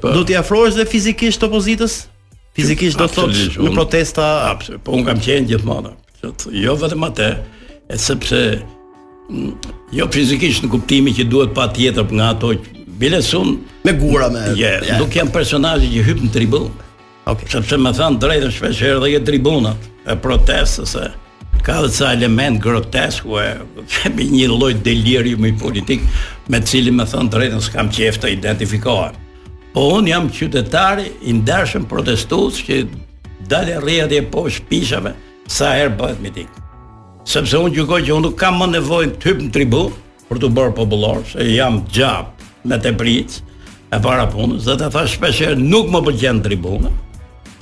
Po. Do t'i afrohesh dhe fizikisht opozitës? Fizikisht do të thotë Absolutisht, në unë- protesta Ah pse, po unë kam qenë gjithmonë. që të- Jo vetëm atë, e sepse mm, jo fizikisht në kuptimin që duhet patjetër nga ato që- bile sulme me gurë me. jo, nuk jam personazhi që hyp në tribunë, Okay. Sepse me thënë të drejtën shpesh herë edhe te tribunat e protestës ka dhe ca element groteskë, kemi një lloj deliriumi politik me të cilin me thënë të drejtën s'kam qejf të identifikohem. Po unë jam qytetari i ndershëm protestues që dal e rri atje poshtë pishave sa herë bëhet miting. Sepse unë gjykoj që unë nuk kam më nevojë të hyp në tribunë, për t'u bërë popullor, se jam gja me tepric e para punës dhe të thashë shpesh herë nuk më pëlqen tribuna,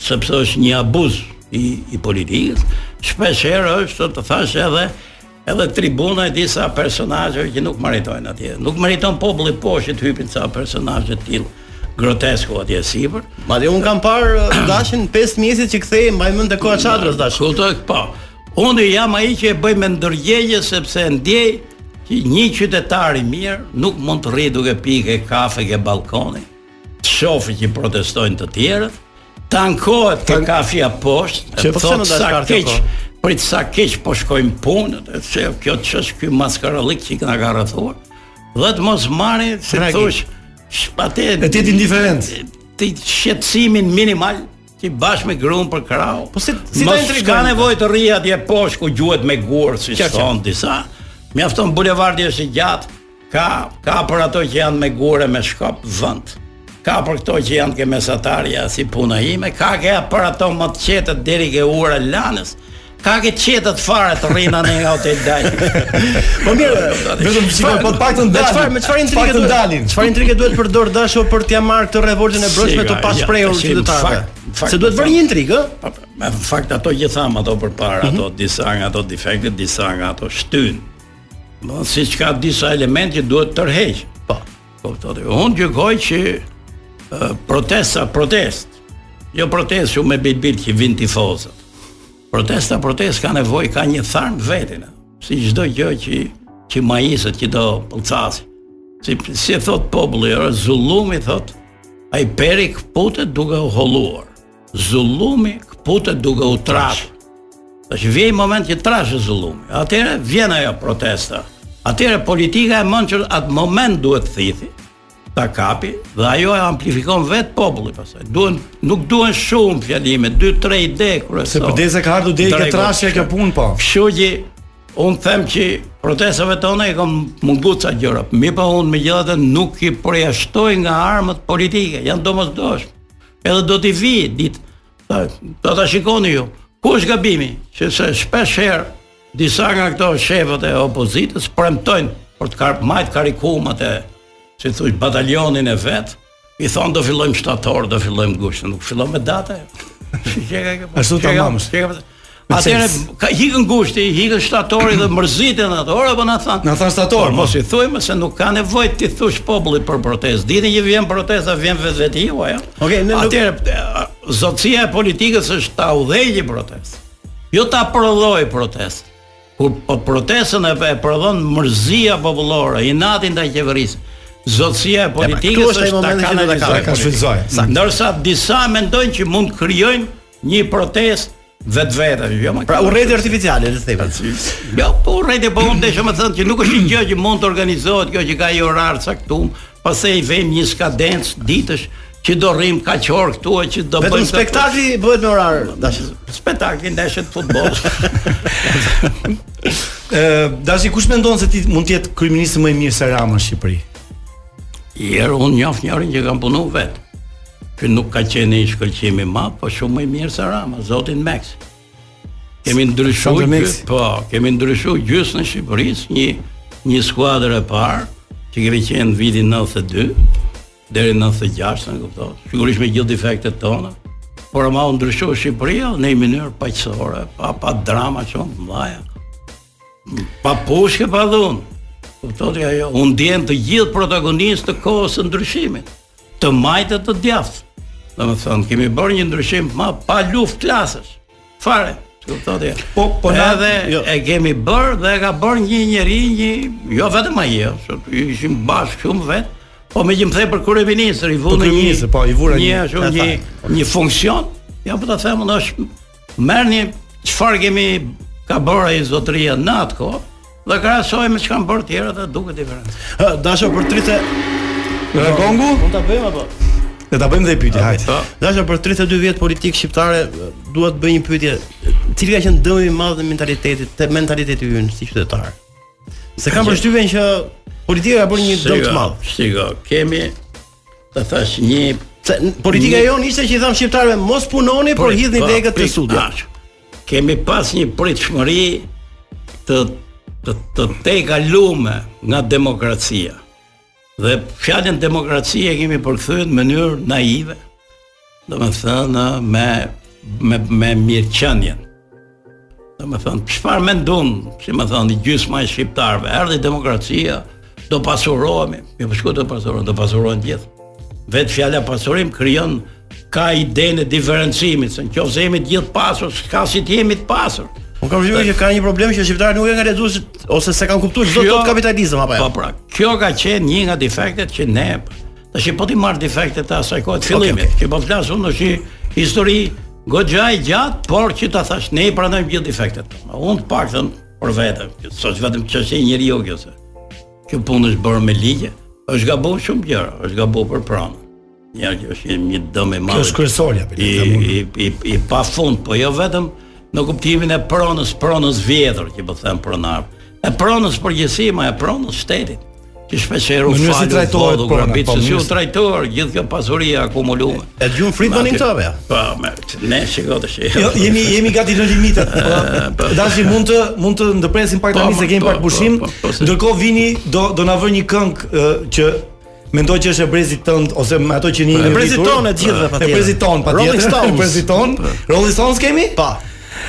sepse është një abuz i, i politikës, shpesh herë është të thashë edhe edhe tribuna e disa personazheve që nuk meritojnë atje. Nuk meriton populli poshtë të hypin ca personazhe të tillë groteskë atje sipër. Madje unë kam parë Dashin 5 mëngjesit që kthehej mbaj mend te koha çadrës, Dash. Kujto, po. Unë jam ai që e bëj me ndërgjegje sepse ndjej që një qytetar i mirë nuk mund të rri duke pi kafe ke ballkoni, të shofi që protestojnë të tjerët, të ankohet ke kafja poshtë, që po thotë sa keq, po? prit sa keq po shkojnë punët, se kjo ç'është ky maskarallik që na ka rrethuar. Dhe të mos marrë, si të thush, shpatë. Ti je indiferent. Ti shqetësimin minimal Ti bashkë me gruan për krahu. Po si si ta intrigon? S'ka nevojë të rri atje poshtë ku gjuhet me gur, si thonë disa. Mjafton bulevardi është i gjatë. Ka ka për ato që janë me gurë e me shkop vend. Ka për këto që janë ke mesatarja si puna ime, ka ke për ato më të qetët deri ke ura Lanës. Ka ke qetët fare të rrinë anë nga Hotel Dajti. Po mirë, vetëm si po të paktën dal. Çfarë, me çfarë intrigë duhet dalin? Çfarë intrigë duhet përdorë Dasho për t'ia marrë këtë revoltën e brendshme të pashprehur qytetarëve? Se duhet bërë një intrigë, ë? Në fakt ato që tham ato përpara, mhm. ato disa nga ato defekte, disa nga ato shtyn. Do të thotë ka disa elementë që duhet tërheq. Po. Kupto, unë gjykoj që protesta, protest, jo protestë me bilbil që vijnë tifozët. Protesta, protest ka nevojë, ka një tharm vetën, si çdo gjë që, që majiset që do pëlcasi. Si, si thotë populli, zullumi thotë, ai peri këputet duke u holluar. Zullumi këputet duke u trashë. Dhe vjen moment që trashet zullumi. Atëherë vjen ajo protesta. Atëherë politika e mençur atë moment duhet ta thithi, ta kapi, dhe ajo e amplifikon vetë populli pastaj. Duhen, nuk duhen shumë fjalime, 2-3 ide kryesore. Se përderisa ka ardhë deri ke trashja kjo punë po. Kështu që unë them që protestave tona i kanë mungu ca gjëra. Mirëpo unë megjithatë nuk i përjashtoj nga armët politike, janë të domosdoshme. Edhe do t'i vijë dita. Do ta shikoni ju. Ku është gabimi? Sepse shpesh herë disa nga këto shefët e opozitës premtojnë për të për t'i mbajt karikuar e si i thonë batalionin e vet, i thonë do fillojmë shtator, do fillojmë gusht, nuk fillon me data. Ashtu tamam. Atëherë ikën gushti, ikën shtatori dhe mërziten ata. Ore po na thanë. Na thanë shtator. Po, mos i thuaj se nuk ka nevojë t'i thush popullit për protestë. Ditën që vjen protesta, vjen vetvetiu ajo. Okej, ne nuk Atëherë zotësia e politikës është ta udhëheqë protestën. Jo ta prodhojë protestën. Kupton, protestën e prodhon mërzia popullore, inati ndaj qeverisë. Zotësia e politikës është ta kanalizojë. Ndërsa disa mendojnë që mund të krijojnë Një protestë vetvetiu, jo. Pra urrejtje artificiale le të themi. Jo, po urrejtje po unë desha me thënë që nuk është një gjë që mund të organizohet kjo që ka një orar caktuar, pastaj i vëmë një skadencë ditësh që do rrimë kaq orë këtu e që do bëjmë vetëm spektakli bëhet me orar, Dash, spektakli, ndeshjet e futbollit ë Dashi kush mendon se mund të jetë kryeministër më i mirë se Rama në Shqipëri Ore unë njoh njërin që kam punuar vetë Ky nuk ka qenë një shkëlqim i madh, po shumë më i mirë se Rama, zotin Meksi. Kemi ndryshuar, po, kemi ndryshuar gjysmën e Shqipërisë, një një skuadër e parë që kemi qenë vitin 92 deri në 96, më kupton. Sigurisht me gjithë defektet tona, por ama u ndryshua Shqipëria në një mënyrë paqësore, pa pa drama shumë të mëdha. Pa pushkë pa dhunë. Kupton apo jo, u ndien të gjithë protagonistë të kohës së ndryshimit. të majtë e të djathtë. Domethënë, kemi bërë një ndryshim ma pa luftë klasash. Fare, që të të Po, po edhe jo. e kemi bërë dhe e ka bërë një njeri, një, jo vetëm ai, jo, ishim bashkë shumë vetë, po meqë më the për kryeministër, i vumë po, një, po, i vura një, një, një, një, një funksion, ja po ta them, është Merrni çfarë kemi ka bërë ai zotëria në atë kohë dhe krahasojeni me çka kanë bërë të tjerët dhe duket diferenca. Ë, Dashi për 30 Ra gongu? Mund ta bëjmë apo? Le ta bëjmë dhe pyetjen, hajt. Po. Dashi për 32 vjet politikë shqiptare, dua të bëj një pyetje. Cili ka qenë dëmi më i madh në mentalitetin, te mentaliteti ynë si qytetar? Se kam përshtypjen që politika ka bërë një dëm të madh. Shiko, kemi Të thashë një politika jonë ishte që i thonte shqiptarëve mos punoni, por hidhni lekët te Sudja. Kemi pas një pritshmëri të të të tejkaluar nga demokracia. Dhe fjalën demokraci e kemi përkthyer në mënyrë naive. Domethënë me me me mirëqenien. Domethënë çfarë mendon, domethënë gjysma e shqiptarëve, erdhi demokracia, do pasurohemi, mi po shkoj të pasurohen, do pasurohen gjithë. Vet fjala pasurim krijon ka idenë e diferencimit, se në qoftë se jemi të gjithë pasur, s'ka si të jemi të pasur. Unë kam vënë re që ka një problem që shqiptarët nuk e kanë lexuar ose s'e kanë kuptuar ç'do të thotë kapitalizëm apo jo. Po pra, kjo ka qenë një nga defektet që ne Tashi po t'i marr defektet e asaj kohe të fillimit. Okay, okay. Që po flas unë është një histori goxha e gjatë, por që ta thash ne i pranojmë gjithë defektet. Unë të paktën për veten, s'është vetëm çështje njeriu kjo se. Kjo punë është bërë me ligje, është gabuar shumë gjëra, është gabuar për pronën. Ja, kjo është një dëm i madh. Kjo është kryesorja për këtë. I, i, i, i pafund, po jo vetëm në kuptimin e pronës, pronës vjetër, që po them pronar. E pronës në përgjithësi, e pronës shtetit që shpeshherë u falë trajtohet për në bitë, si u trajtuar gjithë kjo pasuri e akumuluar. E dëgjun fritmanin këta apo? Po, më ne shikoj të shih. Jo, jemi jemi gati në limitet. Po, Dashi mund të mund të ndërpresim pak tani se kemi pak pushim. Ndërkohë vini do do na vë një këngë që Mendoj që është e brezit tënd ose me ato që një një brezit tonë të gjithëve patjetër. E brezit tonë patjetër. Rolling Stones. Brezit tonë. Rolling Stones kemi? Po.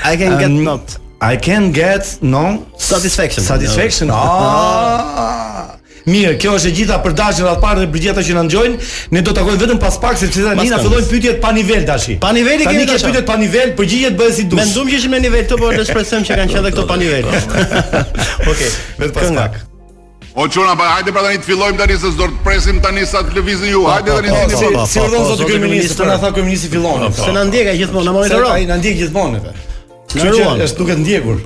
I can get um, not. I can get no satisfaction. Satisfaction. Ah. Mirë, kjo është e gjitha për Dashin në radhë të parë dhe për gjithë ata që na dëgjojnë. Ne do të takohemi vetëm pas pak sepse tani na fillojnë pyetjet pa nivel tash. Pa nivel kemi tash. Tani pyetjet pa nivel, përgjigjet bëhen si dush. Mendum që ishim në nivel këtu por ne shpresojmë që kanë qenë edhe këto pa nivel. Okej, vetëm pas pak. O çuna pa hajde pra tani të fillojmë tani se s'do të presim tani sa të lëvizin ju. Hajde tani si si si urdhon zoti kryeministër, po na tha kryeministri fillon. Se na ndjek ai gjithmonë, na monitoron. Ai na ndjek gjithmonë vetë. Na ruan. Është duke ndjekur.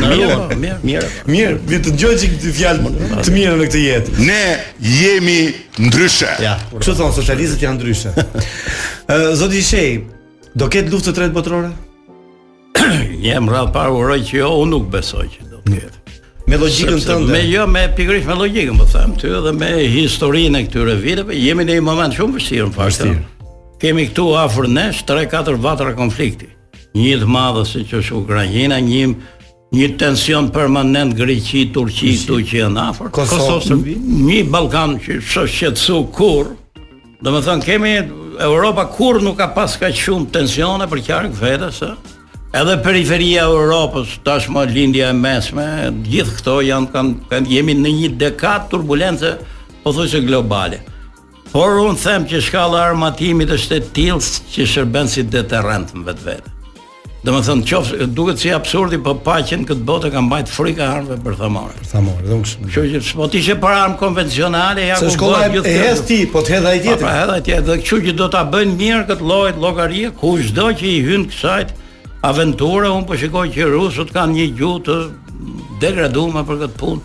Na ruan. Mirë, mirë. Mirë, vi të dëgjoj çik dy fjalë të mira në këtë jetë. Ne jemi ndryshe. Ja, kështu thonë socialistët janë ndryshe. Zoti Shehi, do ketë luftë të tretë botërore? Në radhë të parë uroj që jo, unë nuk besoj që do të ketë. Me logjikën tënde. Me jo, me pikërisht me logjikën, po them ty edhe me historinë e këtyre viteve, jemi në një moment shumë vështirë në fakt. Kemi këtu afër nesh 3-4 vatra konflikti. Një të madhe siç është Ukraina, një një tension permanent Greqi, Turqi, këtu që janë afër. Kosovë, Serbi, një Ballkan që s'është qetësu kurrë, Domethënë kemi Europa kurrë nuk ka pas kaq shumë tensione përqark vetes, ë? Edhe periferia e Europës, tashmë lindja e mesme, gjithë këto janë kanë kan, jemi në një dekadë turbulence pothuajse globale. Por unë them që shkalla e armatimit është e tillë që shërben si deterrent në vetvete. Domethënë, of, duket si absurd, po paqen në këtë botë e ka mbajt frika e armëve bërthamore. Bërthamore, domethënë. Që që që po t'ishte për armë konvencionale, ja ku bëhet gjithë këtë. Se ti, po ta hedh ai tjetri. Po, po hedh ai tjetri, dhe kshu që do ta bëjnë mirë këtë lloj llogarie, kushdo që i hynë kësaj aventure, unë po shikoj që rusët kanë një gjuhë të degradume për këtë punë.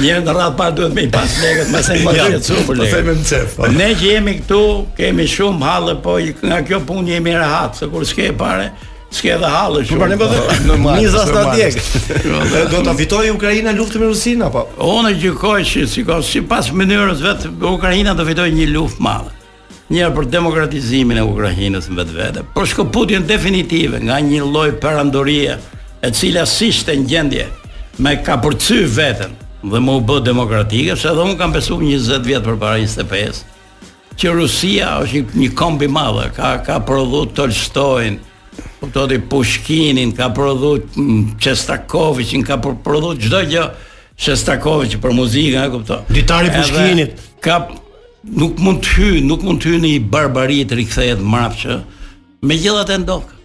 Një në radhë të parë duhet me i pas lekët, më se më të jetë shumë për lekët. Më të po. Ne që jemi këtu, kemi shumë halle, po nga kjo punë jemi rehat, se kur s'ke pare, s'ke dhe halle po, shumë. Për në bëdhe, po, një zas të atjekë. Do ta fitojë Ukraina luftën me Rusinë, apo? Unë gjykoj që, si, sipas mënyrës vet, Ukraina do fitojë një luftë të madhe. Njëherë për demokratizimin e Ukrainës në vetvete, për shkëputjen definitive nga një lloj perandorie e cila s'ishte në gjendje me kapërcy veten dhe me u bë demokratike, se edhe unë kam besu 20 vjet përpara 25, që Rusia është një, një komb i madh, ka ka prodhu Tolstoin, kuptoni Pushkinin, ka prodhu Shostakoviçin, ka prodhu çdo gjë Shostakoviç për muzikën, e kupton. Ditari i Pushkinit. Edhe, ka Nuk mund të hyjë, nuk mund të hyjë në një barbari të rikthehet mrapsht. Megjithatë ndodh.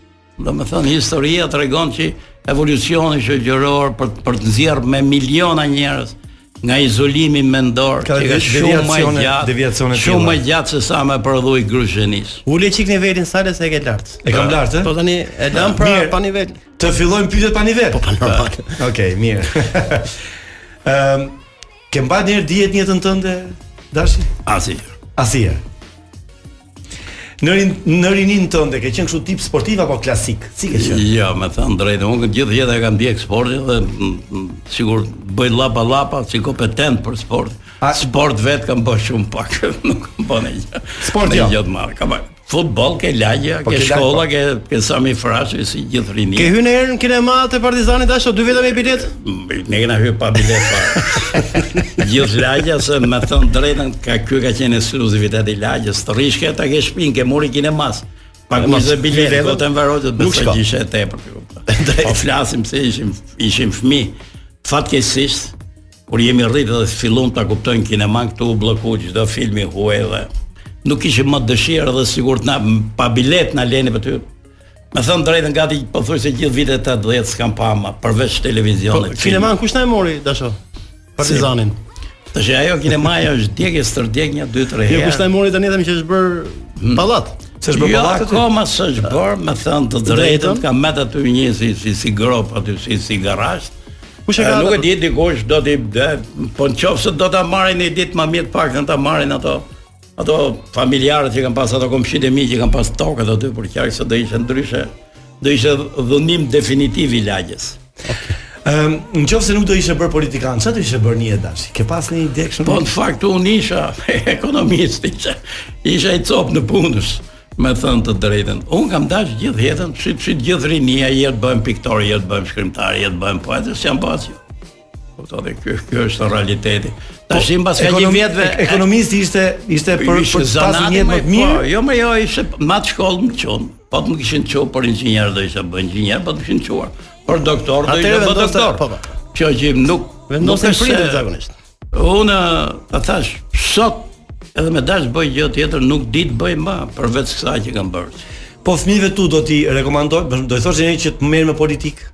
Domethënë historia tregon që evolucioni shoqëror për për të nxjerrë me miliona njerëz nga izolimi mendor që ka shumë më i gjatë, shumë më i gjatë se sa me prodhu gruzhenis. Ule një çik nivelin Sale se e ke lart. E kam lart, ë? Po tani e lëm pra pa nivel. Të fillojmë pyetjet pa nivel. Po pa normal. Okej, mirë. Ëm Ke mbajt njëherë dietë në jetën tënde, Dashi? Asnjë. Asnjë. Në rin, në rininë tënde ke qenë kështu tip sportiv apo klasik? Si ke qenë? Jo, me thënë të drejtën, unë gjithë jetën e kam ndjek sportin dhe mm, mm, sikur bëj llapa llapa si kompetent për sport. A, sport vet kam bërë shumë pak, nuk kam bërë një. Sport jo. Një marrë, kam Futboll ke lagja, po, ke shkolla, po. ke ke Sami Frashëri si gjithë rinia. Ke hyrë nonjëherë në kinema te Partizani Dasho dy veta me biletë? Mm, ne kena hyrë pa biletë fare. gjithë lagja se me thënë të drejtën ka ky ka qenë ekskluzivitet i lagjes. Të rrish të kesh shpinë ke muri i kinemasë. Pa me biletë, do të mbaroj të bëj sa gjë ishe e tepër. Po flasim se ishim ishim fëmijë. Fatkeqësisht Kur jemi rrit dhe fillum ta kuptojmë kineman këtu u blloku çdo film i huaj dhe nuk kishim më dëshirë dhe sigurisht na pa biletë na linin për të hy. Me thënë të drejtën gati pothuajse gjithë vitet 80 s'kam pa ma përveç televizionit. Po, kineman kush na e mori Dasho? Partizanin. Si. Tash ajo kinemaja është djeg stërdjeg një dy tre jo, herë. Jo kush na e mori tani themi që është bërë hmm. pallat. S'është bërë jo, pallat. Jo, akoma s'është bërë, me thënë të drejtën, ka met aty një si si si gropë aty si si garazh. Kush e ka? Nuk e di dikush do ti po në qoftë se do ta marrin një ditë më mirë të paktën ta marrin ato ato familjarët që kanë pas ato komshitë e mi që kanë pas tokat aty përqark se do ishte ndryshe do ishte dhunim definitiv i lagjes. Ehm, um, në qoftë se nuk do ishe bërë politikan, ça do ishe bërë në jetë, Dash? Ke pas një ide kështu? Po në fakt unë isha ekonomist, isha, isha i copë nëpunës. Me thënë të drejtën, unë kam dash gjithë jetën, si, si gjithë rinia, ja të bëhem piktor, ja të bëhem shkrimtar, ja të bëhem poet, dhe s'jam bërë dot, jo. Kupton dhe ky, ky është realiteti. Tashi, po, mbas kaq vjetëve... Ek, ekonomisti ishte, ishte për, ishte për të pas një jetë më të mirë? Po, jo, mo jo, ishte m'atë shkollë më çuan. Po të më kishin çuar për inxhinier do isha bë inxhinier, po të kishin çuar për doktor do isha bë doktor. Po, po. Kjo që nuk... Vendosnin prindërit zakonisht. Unë ta thashë, sot edhe me dash bëj gjë tjetër nuk di të bëj më përveç kësaj që kam bërë. Po fëmijëve tu do t'i rekomandoje, do i thoshe që të merren me politikë.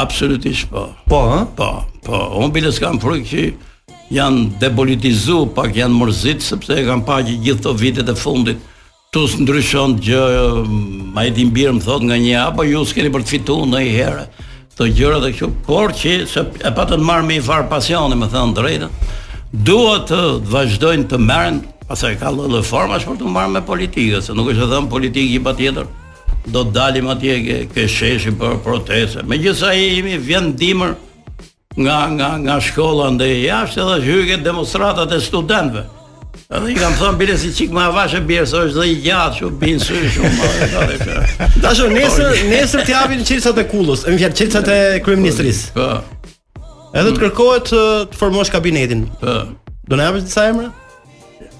Absolutisht po. Po, ha? Po, po. Unë biles kam frikë që janë depolitizu, pak janë mërzit, sepse e kanë pa që gjithë këto vitet e fundit Ktu s'ndryshon gjë, madje im bir më thotë nganjëherë, po ju s'keni për të fitu ndonjëherë këto gjëra dhe kështu, por që se e patën marrë me një farë pasioni, me thënë të drejtën, dua të vazhdojnë të merren, pastaj ka lloj-lloj formash për t'u marrë me politikën, se nuk është e thënë politikë, patjetër do të dalim atje ke, ke sheshi për proteste. Megjithëse ai i imi vjen dimër, Nga nga nga shkolla nga jashtë edhe hyn ke demonstratat e studentëve. Edhe i kam thënë biles i çik më avash t'i bjerë, se është dhe i gjatë, shumë bie në sy shumë. Dash, nesër, nesër të japin çelësat e kullës, me një fjalë, çelësat e kryeministrisë. Po. Edhe të kërkohet të formosh kabinetin. Po. Do na japësh disa emra?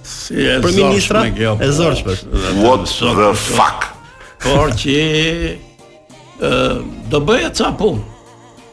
Si e për ministra? Kjo e zorshme. What the fuck? Por që do bëja ca punë.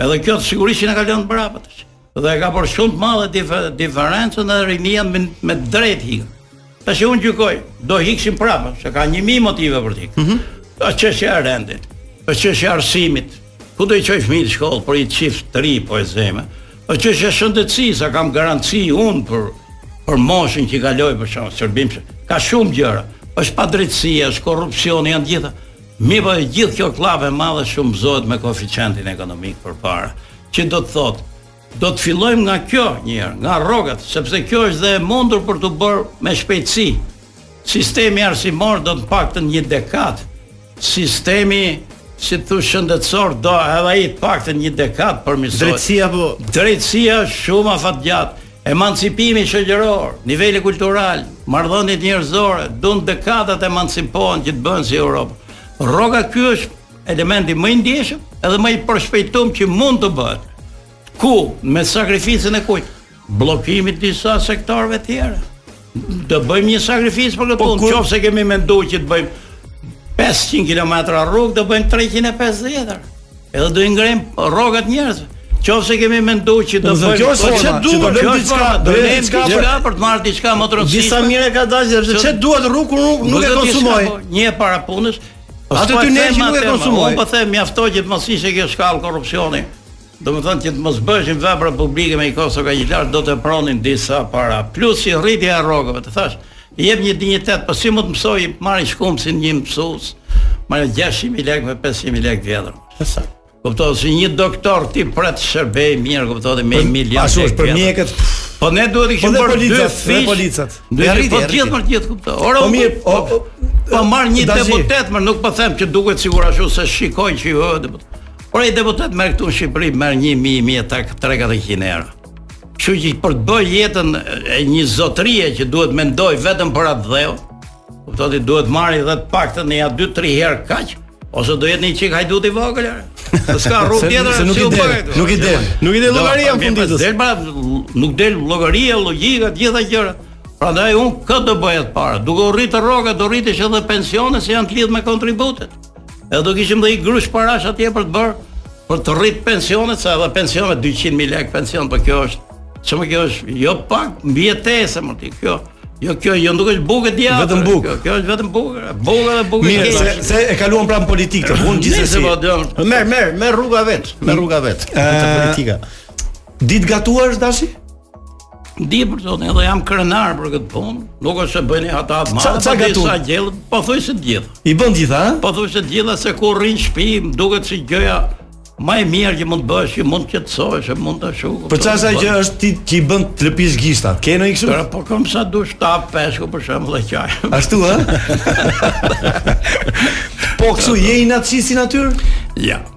Edhe kjo sigurisht që na ka lënë mbrapa tashi. Dhe e ka bërë shumë të madhe dif diferencën dhe rinia me, me të drejtë hikën. Tashi unë gjykoj, do hikshin prapë, që ka një mijë motive për t'ikë. Mm -hmm. Është çështje e rendit, është çështje e arsimit, ku do i çoj fmijtë n'shkollë, për i çift të ri, po e zëmë, është çështje e shëndetësisë, sa kam garanci unë për, për moshën që i kaloj për shembull, shërbim, ka shumë gjëra, është padrejtësia, është korrupsioni, janë të gjitha, Mirëpo e gjithë kjo kllapë e madhe shumëzohet me koeficientin ekonomik përpara, që do të thotë do të fillojmë nga kjo një herë, nga rrogat, sepse kjo është dhe e mundur për t'u bërë me shpejtësi. Sistemi arsimor do të paktën një dekadë. Sistemi si të thush shëndetësor do edhe ai të paktën një dekadë përmirësohet. Drejtësia po drejtësia shumë afatgjatë. Emancipimi shoqëror, niveli kultural, marrëdhëniet njerëzore, dun dekada të emancipohen që të bëhen si Europa. Rroga ky është elementi më i ndjeshëm edhe më i përshpejtum që mund të bëhet. Ku me sakrificën e kujt? Bllokimit të disa sektorëve të tjerë. Do bëjmë një sakrificë për këtë, po qoftë se kemi mendu që të bëjmë 500 kilometra rrugë, do bëjmë 350. Edhe do i ngrem rrogat njerëzve. Qoftë se kemi mendu që do bëjmë kjo është që duhet të bëjmë diçka, do të bëjmë diçka për të marrë diçka më të rëndësishme. Disa mirë ka dalë sepse ç'e do atë rrugë kur nuk, nuk e konsumon. Një e para e punës. Atë ty ne që nuk e konsumoj. Po them mjafton që të mos ishte kjo shkallë korrupsioni. Domethënë që të mos bëheshin vepra publike me një kosto kaq të lartë do tepronin disa para. Plus që rritja e rrogave, të thashë, i jep një dinjitet, po si mund të mësojë të marri shkumësin një mësues me 600 mijë lekë, me 500 mijë lekë të vjetra. Sa? Kupton, si një doktor ti pret të shërbejë mirë, kuptohet me milion. Ashtu është për mjekët. Po ne duhet të kishim bërë dyfish. Policët. Dyfish. Po gjithë më gjithë kupto. Ora. Po mirë, po po, po marr një deputet, më nuk po them që duhet sigurisht ashtu se shikojnë që jo deputet. Por ai deputet merr këtu në Shqipëri merr 1000, 1300, 400 euro. Kështu që për të bërë jetën e një zotërie që duhet mendojë vetëm për atdheun, kupton ti duhet marrë edhe të paktën nja 2-3 herë kaq, ose do jetë një çik hajdut i vogël. Po s'ka rrugë tjetër se nuk i del. Nuk i del. Nuk i del llogaria në fund të ditës. S'del pra, nuk del llogaria, logjika, të gjitha gjërat. Prandaj unë këtë do bëja të parën? Duke u rritur rroga do rriteshin edhe pensionet se janë të lidhura me kontributet. Edhe do kishim dhe një grusht parash atje për të bërë, për të rrit pensionet, se edhe pensionet 200.000 lek pension, për po kjo është, që më kjo është, jo pak, mbijetesë më, kjo, Jo kjo, jo nuk është bukë dia. Vetëm bukë. Kjo, kjo është vetëm bukë. Bukë dhe bukë. Mirë, se, se e kaluam pranë politikë. Unë gjithsesi. Po, merr, merr, merr rruga vet, merr rruga vet. Këtë politika. Di të gatuash, dashi? Di për të thënë, edhe jam krenar për këtë punë, nuk është se bëj nga ato të marrë, sa ka sa gjellë, pothuajse të gjitha. I bën të gjitha, ë? Pothuajse të gjitha, se kur rri në shpi, më duket si gjëja ma e mirë që mund të bësh, që mund të qetësohesh, që mund të shukë. Për çfarë që është ti që i bën të lëpish gishtat, ke nji kështu? Për, po këm sa dush, tavë peshku për shembull e qaj. Ashtu, ë? po kështu, je i natës si natyrë? Ja,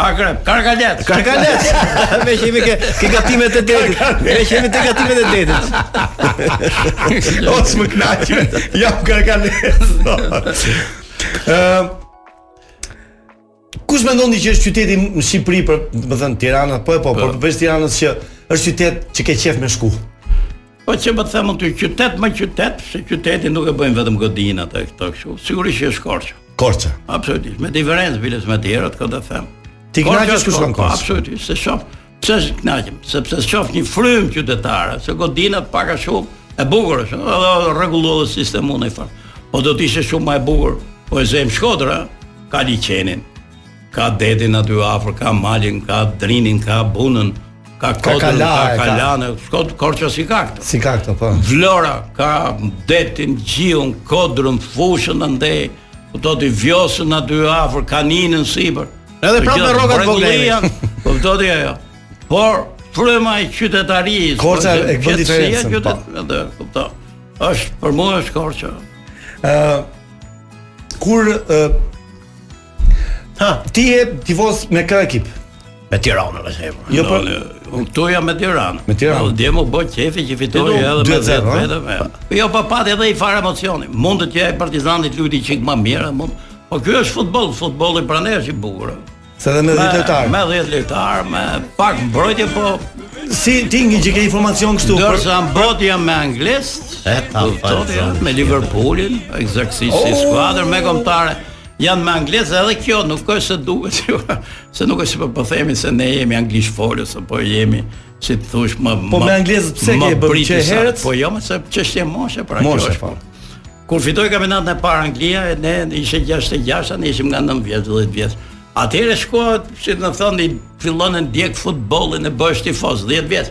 Akrep, karkalet. Karkalet. Meqë jemi ke, ke gatimet e detit. Meqë jemi te gatimet e detit. O ç'më knaqe. Ja, karkalet. Ëm Kush mendon ti që është qyteti në Shqipëri për, domethënë Tirana, po e po, por përveç Tiranës që është qytet që ke qejf me shku. Po që më të them aty qytet më qytet, se qytetin nuk e bëjnë vetëm godinat e këto kështu. Sigurisht që është Korçë. Korçë. Absolutisht, me diferencë biles me të tjerët, këtë të them. Ti kënaqesh kur shkon në Korçë? Absolutisht, se shoh. Pse kënaqem? Sepse shoh një frymë qytetare, se godinat pak a shumë e bukur është, edhe rregullohet dhe sistemohet i farë. Po do të ishte shumë më e bukur, po e zëm Shkodra, ka liqenin. Ka detin aty afër, ka malin, ka Drinin, ka Bunën, ka kodrën, ka, ka kalanë, ka... Korça s'i ka këto. S'i ka këto, po. Vlora, ka detin, gjiun, kodrën, fushën, andej, kupton ti, Vjosën aty afër, Kaninën sipër. Edhe prapë me rrogat e vogla. Po do ti ajo. Por, fryma e qytetarisë. Korça e bën diferencën. Po. Edhe, kupton. Është për mua është Korça. Ë uh, kur uh, Ha, ti je tifoz me kë ekip? Me Tiranën e sheh. Jo, po unë këtu jam me Tiranë. Me Tiranë. Po dje m'u bë qejfi që fitoi një me zero vetëm. Po jo, po pat edhe i farë emocioni. Mund të jetë Partizani luajti çik më mirë, mund. Po ky është futboll, futbolli prandaj është i bukur. Se dhe me 10 lojtarë. Me 10 lojtarë, me pak mbrojtje po si ti që ke informacion kështu. Ndërsa në botë jam me Anglinë. E ta fal. Me Liverpoolin, ekzaktësisht oh! si skuadër me kombëtare. Janë me anglezët edhe kjo nuk është se duket si se nuk është po po themi se ne jemi anglishtfolës apo jemi si të thuash më Po me anglezët pse ke bërë që herët? Po jo, më shumë çështje moshe pra kjo është. Po. Kur fitoi kampionatin e parë Anglia, në ishte 66, ne ishim nga 9 vjet, 10 vjet. Atëherë shkohet, si të thonë, fillon të ndjekësh futbollin e bëhesh tifoz 10 vjet.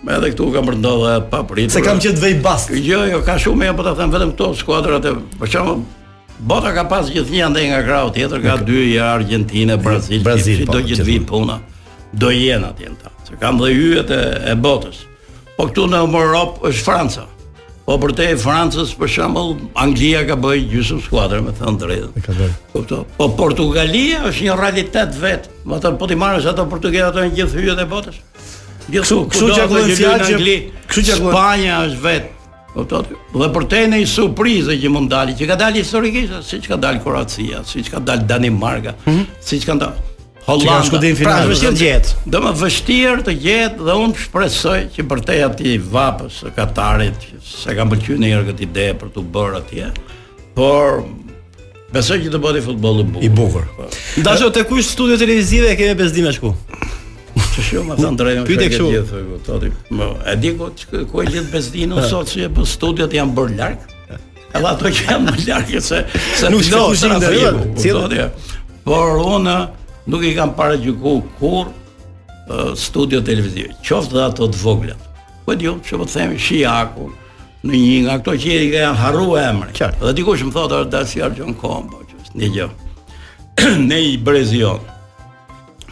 Po edhe këtu kanë ndodhur edhe të papritura. S'e kam që të vë bast. Jo, jo, ka shumë e po të them vetëm këto skuadrat e, për shembull. Bota ka pas gjithnjë andej nga krahu tjetër, ka dy, Argjentinë, Brazil, Brazil që, që po, do t'ju vijë puna. Do jenë atje në ta. Se kanë dhe yjet e, e botës. Po këtu në Europë është Franca. Po përtej Francës, për shembull, Anglia ka bërë gjysmë skuadre me thënë drejtë. Po këto. Po Portugalia është një realitet vet. Do të po t'i marrësh ato portugezët ata janë gjithë yjet e botës. Gjithë kështu, kështu që ka fjalë që... Kështu që akullu... Spanja është vetë. Dhe përtej ndonjë surprize që mund dali, që ka dalë historikisht, siç ka dalë Kroacia, siç ka dalë Danimarka, mm -hmm. siç ka dalë... Hollanda. Që është pra, vështirë të jetë. Domethënë vështirë të jetë dhe unë shpresoj që përtej asaj vapës së Katarit, s'e kam pëlqy ndonjëherë këtë ide për t'u bërë atje, por Besoj që të bëhet futboll i bukur. I bukur. Po. Dashë te kush studio televizive e kemi bezdi ku. Të shoh, me thënë drejtë. Pyet kështu. Toti. A di ku ku e gjej bezdinë unë sot si e bë studiot janë bërë larg. Edhe ato që janë më larg se se nuk do të ndërrojë. Por unë nuk i kam paragjyku kurrë studiot televizive. Qoftë ato të vogla. Po diu pse po themi Shijaku në një nga këto që i kanë harruar emrin. Qartë. Dhe dikush më thotë është Darsi Arjon Kombo, që është një gjë. ne i brezi jon.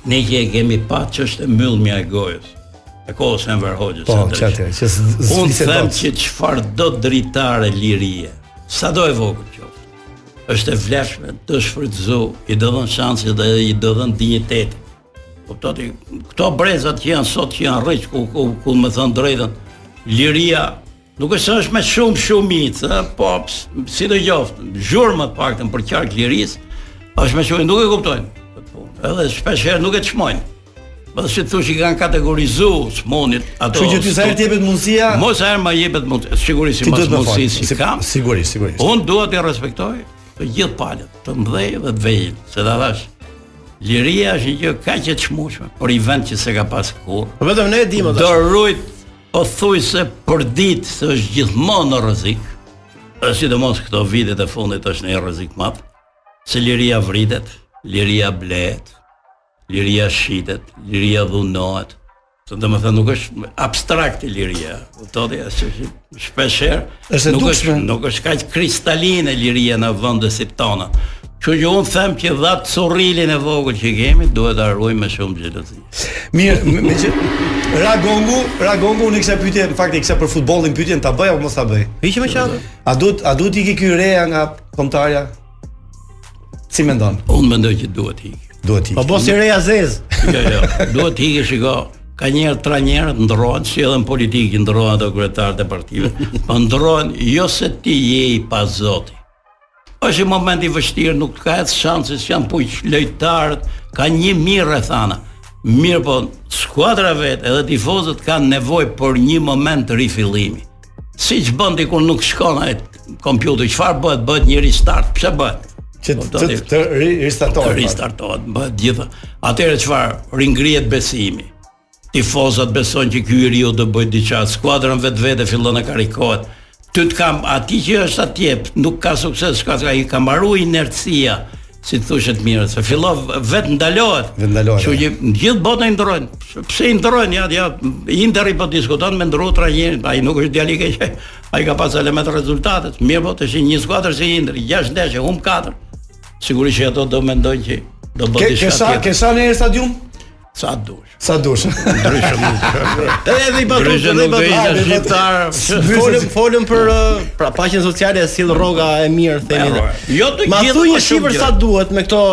Ne që e kemi pa ç'është mbyllja e gojës. E kohë se më vërhojës Po, qartë, që Unë them që çfarëdo dritare lirie. Sado e vogël kjo. Është e vlefshme të shfrytëzo, i do dhën shanse dhe i do dhën dinjitet. Kuptoti, këto brezat që janë sot që janë rrit ku ku ku me thënë të drejtën. Liria nuk është është me shumë shumicë, ë, po sidoqoftë, zhurmë të paktën përqark lirisë, është me shumë nuk e kuptojnë. Po, Edhe shpeshherë nuk e çmojnë. Po si të thuash i kanë kategorizu çmonit ato. Kështu që ty sa herë të jepet mundësia, Mos herë ma jepet mund, sigurisht ti si mos duhet të mos fol. si kam. Sigurisht, sigurisht. Unë dua të respektoj të gjithë palët, të mëdhenj dhe të vegjël, se ta thashë. Liria është një gjë kaq e çmueshme, por i vend që s'e ka pas kurrë. Po vetëm ne e dimë atë. Do rujt pothuajse përditë se është gjithmonë në rrezik. Dhe sidomos këto vitet e fundit është në një rrezik të madh. Se liria vritet, liria blehet, liria shitet, liria dhunohet. Domethënë, nuk është abstrakte liria, dhe është shpeshherë, është nuk, është, nuk është kaq kristaline liria në vende si tona. Që që unë them që edhe atë currilin e vogël që kemi, duhet ta ruajmë me shumë xhelozi. Mirë, me, me që... Ra gongu, ra gongu, unë kisha pyetje, në fakt, kisha për futbollin pyetjen, ta bëj apo mos ta bëj. Ishë me qatë? A duhet të ikë ky Reja nga kombëtarja? Si mendon? Unë mendoj që duhet të ikë. Duhet të ikë. Po po si reja e zezë. Jo, jo. Duhet të ikë, shiko. Ka një herë trajnerët ndrrohen si edhe në politikë ndrrohen ato kryetarët e partive. Po ndrrohen jo se ti je i pazoti. Është një moment i vështirë, nuk ka ec shansi, s'janë puq lojtarët, ka një mijë rrethana. Mirëpo, skuadra vet edhe tifozët kanë nevojë për një moment rifillimi. Siç bën ti kur nuk shkon kompjuteri, çfarë bëhet, bëhet një restart, pse bëhet? Që po, të, të, të restartohet. Të restartohet, bëhet e gjitha. Atëherë çfarë, ringrihet besimi. Tifozat besojnë që ky i riu do bëjë diçka, skuadra në vetvete fillon e karikohet. Ky tjetri ka, atij që është atje, nuk ka sukses, i ka mbaru inercia, si thuhet mirë, se fillo vetë ndalohet. Vetë ndalohet. Kështu që në gjithë botën i ndrrojnë. Pse i ndrrojnë ja ja Interi po diskuton me ndrru trajnerin, ai nuk është djalë i keq. Ai ka pas element rezultate. Mirëpo te sheh një skuadër si Interi, 6 ndeshje, humb 4. Sigurisht që ato do mendojnë që do bëhet diçka. Ke sa, ke sa në stadium? Sa dush. Sa dush. Ndryshe. Edhe i batu, edhe i batu ai shqiptar. Folëm, folëm për uh, pra paqen sociale e sjell rroga e mirë themi. Po, jo të gjithë. Ma thuaj një shifër sa duhet me këto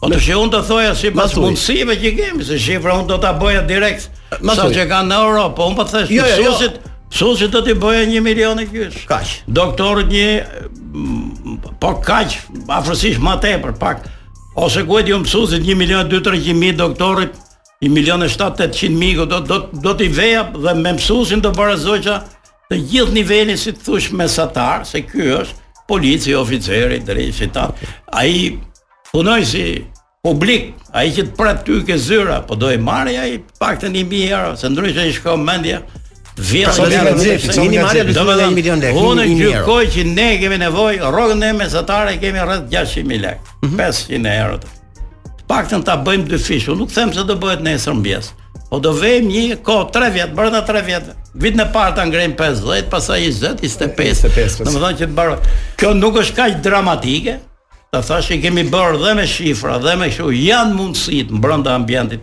O po të isha unë do thoja sipas mundësive që kemi, se shifra unë do t'i boja direkt, aq sa kanë në Europë, po unë po po thjesht, jo, jo, jo. Mësusit, mësusit do t'i boja një milion e gjysë. Kaq. Doktorët një, mm, po kaq, afërsisht ma tepër, pak, Ose ku e di un mësuesit 1 milion e 2 300 mijë doktorët 1 milion e 7 800 mijë këto do do t'i veja dhe me mësuesin do barazoja të gjithë nivelin si të thosh mesatar se ky është polici oficeri drejtësia ai punonjësi publik ai që të pret ty te zyra po do e marrë ai të paktën 1000 euro se ndryshe i shkon mendja Vjen sa vjen zarfi, sa vjen marrja do të thonë milion lekë. Unë gjykoj që ne kemi nevojë rrogën ne mesatare e kemi rreth 600.000 lekë, 500 mhm. euro. Të paktën ta bëjmë dyfish, unë nuk them se do bëhet nesër në mëngjes. Po do vejm një kohë 3 vjet, brenda 3 vjetve. Vitin e parë ta ngrejm 50, pastaj 20, 25. 25. Domethënë që të bëhet. Kjo nuk është kaq dramatike. Ta thashë i kemi bërë dhe me shifra dhe me kështu janë mundësit brenda ambientit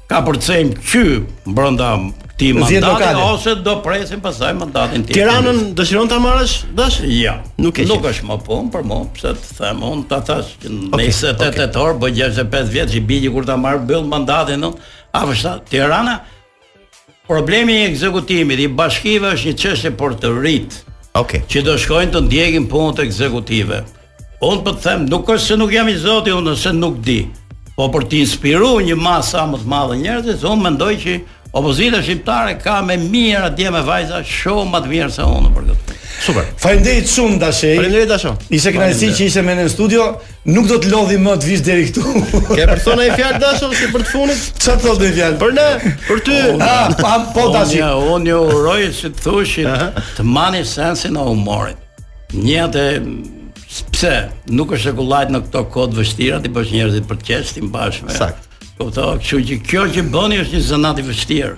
kapërcejm qysh brenda këtij mandati ose do presim pastaj mandatin tjetër. Tiranën dëshiron ta marrësh Dash? Jo. Nuk e nuk është më pun për mua, pse të them un ta thash që okay, 28 okay. tetor, bëj 65 vjeç i bie kur ta marr mbyll mandatin, unë? A vështa Tirana Problemi i ekzekutimit i bashkive është një çështje për të rinjtë. Okej. Okay. Që do shkojnë të ndjekin punët ekzekutive. Unë po të them, nuk është se nuk jam i zoti unë, se nuk di. Po për të inspiruar një masë sa më të madhe njerëzish, unë mendoj që opozita shqiptare ka me mijëra djem e vajza shumë më të mirë se unë për këtë. Super. Faleminderit shumë Dashej. Faleminderit Dasho. Ishte kënaqësi që ishe me ne në studio. Nuk do të lodhim më të vish deri këtu. Ke për të thënë naj fjalë Dasho si për të fundit? Çfarë të them, naj fjalë? Për ne, për ty. Ah, pa po tashi. Unë unë ju uroj si të thushi të mani sensin e humorit. Një atë se nuk është e kollajt në këto kohë të vështira t'i bësh njerëzit për të qesh t'i mbash me. Sakt. Kupto, kështu që kjo që bëni është një zanat i vështirë.